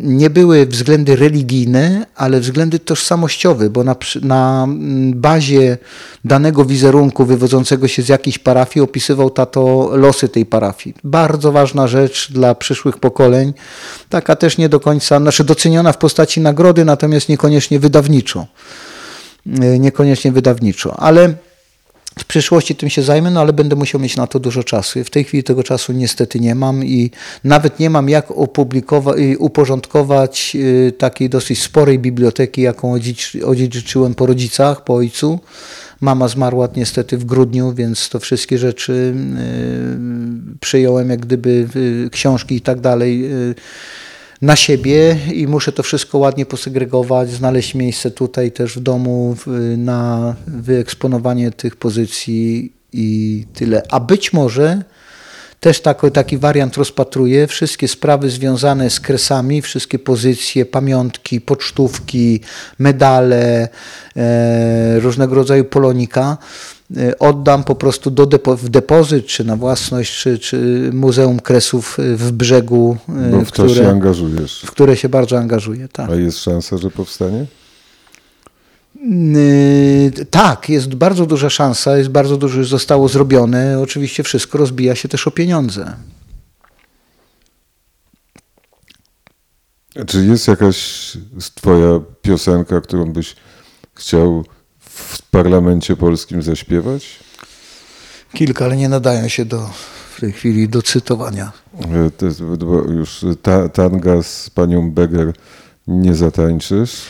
Nie były względy religijne, ale względy tożsamościowe, bo na, na mm, bazie danego wizerunku wywodzącego się z jakiejś parafii opisywał tato losy tej parafii. Bardzo ważna rzecz dla przyszłych pokoleń, taka też nie do końca, znaczy doceniona w postaci nagrody, natomiast niekoniecznie wydawniczo niekoniecznie wydawniczo, ale w przyszłości tym się zajmę, no ale będę musiał mieć na to dużo czasu. W tej chwili tego czasu niestety nie mam i nawet nie mam jak opublikować, uporządkować y, takiej dosyć sporej biblioteki, jaką odziedzic- odziedziczyłem po rodzicach, po ojcu. Mama zmarła niestety w grudniu, więc to wszystkie rzeczy y, przyjąłem jak gdyby y, książki i tak dalej y, na siebie i muszę to wszystko ładnie posegregować, znaleźć miejsce tutaj też w domu na wyeksponowanie tych pozycji i tyle. A być może też taki, taki wariant rozpatruję. Wszystkie sprawy związane z kresami, wszystkie pozycje, pamiątki, pocztówki, medale, e, różnego rodzaju polonika e, oddam po prostu do depo, w depozyt, czy na własność, czy, czy Muzeum Kresów w Brzegu, e, Bo w to się które, angażujesz. w które się bardzo angażuję. Tak. A jest szansa, że powstanie? Yy, Tak, jest bardzo duża szansa, jest bardzo dużo już zostało zrobione. Oczywiście wszystko rozbija się też o pieniądze. Czy jest jakaś twoja piosenka, którą byś chciał w parlamencie polskim zaśpiewać? Kilka, ale nie nadają się do, w tej chwili do cytowania. E, To jest, już ta, tanga z panią Beger nie zatańczysz.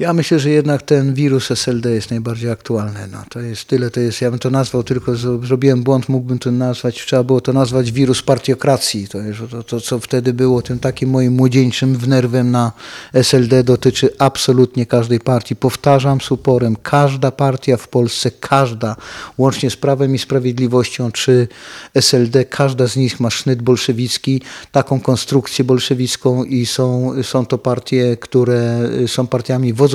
Ja myślę, że jednak ten wirus SLD jest najbardziej aktualny. No, to jest tyle, to jest, ja bym to nazwał, tylko zro- zrobiłem błąd, mógłbym to nazwać, trzeba było to nazwać wirus partiokracji. To, jest, to, to co wtedy było tym takim moim młodzieńczym wnerwem na SLD dotyczy absolutnie każdej partii. Powtarzam z uporem, każda partia w Polsce, każda, łącznie z Prawem i Sprawiedliwością, czy SLD, każda z nich ma sznyt bolszewicki, taką konstrukcję bolszewicką i są, są to partie, które są partiami wodzowskimi.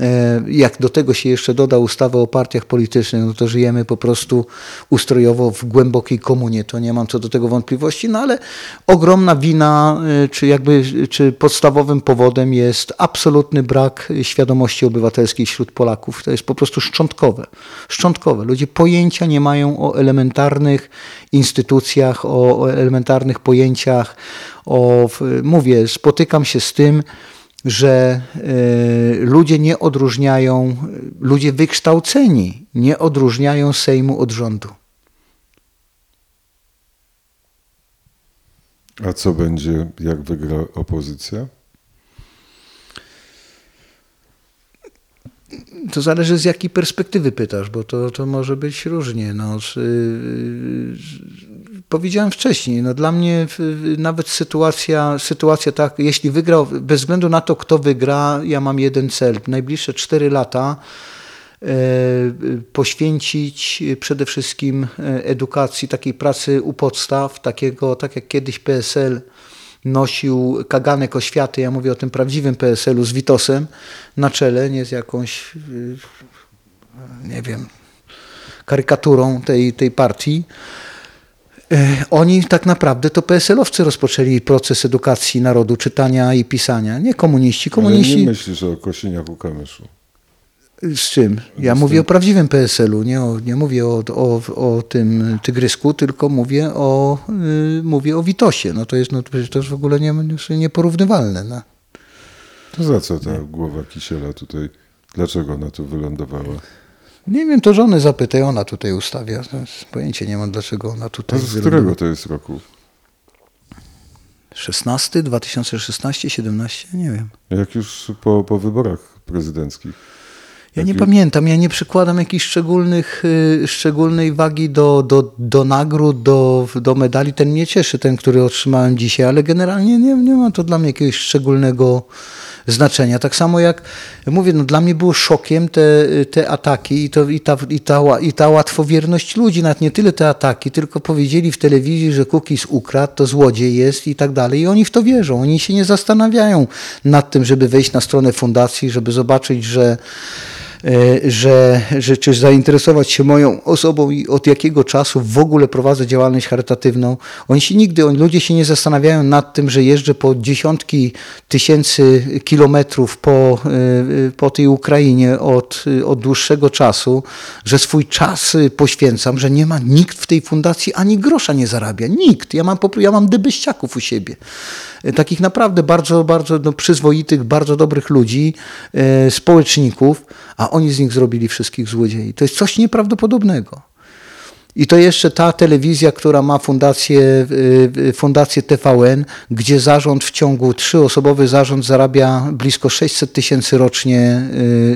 E, Jak do tego się jeszcze doda ustawa o partiach politycznych, no to żyjemy po prostu ustrojowo w głębokiej komunie. To nie mam co do tego wątpliwości, no ale ogromna wina, e, czy jakby, czy podstawowym powodem jest absolutny brak świadomości obywatelskiej wśród Polaków. To jest po prostu szczątkowe. Szczątkowe. Ludzie pojęcia nie mają o elementarnych instytucjach, o, o elementarnych pojęciach. O, mówię, spotykam się z tym, że e, ludzie nie odróżniają, ludzie wykształceni nie odróżniają Sejmu od rządu. A co będzie, jak wygra opozycja? To zależy z jakiej perspektywy pytasz, bo to, to może być różnie. No, z, yy, powiedziałem wcześniej, no, dla mnie nawet sytuacja, sytuacja tak, jeśli wygrał, bez względu na to, kto wygra, ja mam jeden cel. Najbliższe cztery lata e, poświęcić przede wszystkim e, edukacji, takiej pracy u podstaw, takiego, tak jak kiedyś PSL nosił kaganek oświaty, ja mówię o tym prawdziwym PSL-u z Witosem na czele, nie z jakąś, nie wiem, karykaturą tej, tej partii. E, Oni tak naprawdę to PSL-owcy rozpoczęli proces edukacji narodu, czytania i pisania, nie komuniści. Ale Komuniści nie myślisz o Kosiniaku-Kamyszu. z czym? Ja Z mówię tym- o prawdziwym PSL-u, nie, o, nie mówię o, o, o tym tygrysku, tylko mówię o, y, mówię o Witosie. No to jest, no, to jest w ogóle nie, nieporównywalne. No. To za co ta głowa Kisiela tutaj, dlaczego ona tu wylądowała? Nie wiem, to żony zapytaj, ona tutaj ustawia. Pojęcie nie mam, dlaczego ona tutaj z wylądowała. którego to jest roku? 16, 2016, 17? Nie wiem. Jak już po, po wyborach prezydenckich. Ja nie pamiętam, ja nie przykładam jakichś szczególnych, y, szczególnej wagi do, do, do nagród, do, do medali. Ten mnie cieszy, ten, który otrzymałem dzisiaj, ale generalnie nie, nie ma to dla mnie jakiegoś szczególnego znaczenia. Tak samo jak mówię, no dla mnie było szokiem te, te ataki i, to, i, ta, i, ta, i ta łatwowierność ludzi, nawet nie tyle te ataki, tylko powiedzieli w telewizji, że Kukiz ukradł, to złodziej jest i tak dalej. I oni w to wierzą. Oni się nie zastanawiają nad tym, żeby wejść na stronę fundacji, żeby zobaczyć, że że, że czy zainteresować się moją osobą i od jakiego czasu w ogóle prowadzę działalność charytatywną. Oni się nigdy, oni, ludzie się nie zastanawiają nad tym, że jeżdżę po dziesiątki tysięcy kilometrów po, e, po tej Ukrainie od, od dłuższego czasu, że swój czas e, poświęcam, że nie ma nikt w tej fundacji ani grosza nie zarabia. Nikt. Ja mam, ja mam dybyściaków u siebie. E, Takich naprawdę bardzo, bardzo no, przyzwoitych, bardzo dobrych ludzi, e, społeczników, a oni z nich zrobili wszystkich złodziei. To jest coś nieprawdopodobnego. I to jeszcze ta telewizja, która ma fundację, y, y, fundację TVN, gdzie zarząd w ciągu, trzyosobowy zarząd zarabia blisko 600 tysięcy rocznie,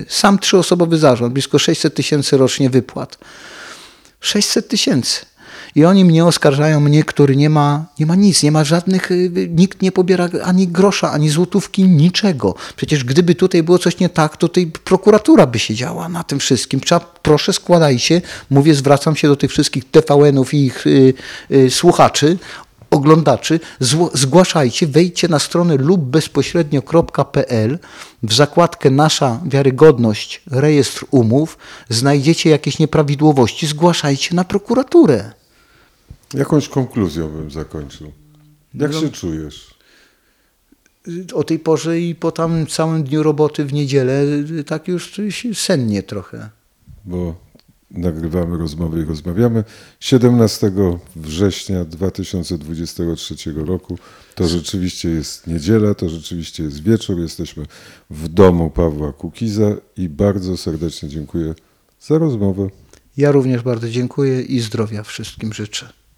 sam trzyosobowy zarząd, blisko 600 tysięcy rocznie wypłat. 600 tysięcy. I oni mnie oskarżają, mnie, który nie ma, nie ma nic, nie ma żadnych, y, y, nikt nie pobiera ani grosza, ani złotówki, niczego. Przecież gdyby tutaj było coś nie tak, to tutaj prokuratura by siedziała na tym wszystkim. Trzeba, proszę składajcie, mówię, zwracam się do tych wszystkich TVN-ów i ich y, y, słuchaczy, oglądaczy, zgłaszajcie, wejdźcie na stronę lub bezpośrednio.pl w zakładkę Nasza Wiarygodność, rejestr umów, znajdziecie jakieś nieprawidłowości, zgłaszajcie na prokuraturę. Jakąś konkluzją bym zakończył. Jak No. się czujesz? O tej porze i po tam całym dniu roboty w niedzielę, tak już sennie trochę. Bo nagrywamy rozmowy i rozmawiamy. 17 września 2023 roku to rzeczywiście jest niedziela, to rzeczywiście jest wieczór. Jesteśmy w domu Pawła Kukiza i bardzo serdecznie dziękuję za rozmowę. Ja również bardzo dziękuję i zdrowia wszystkim życzę.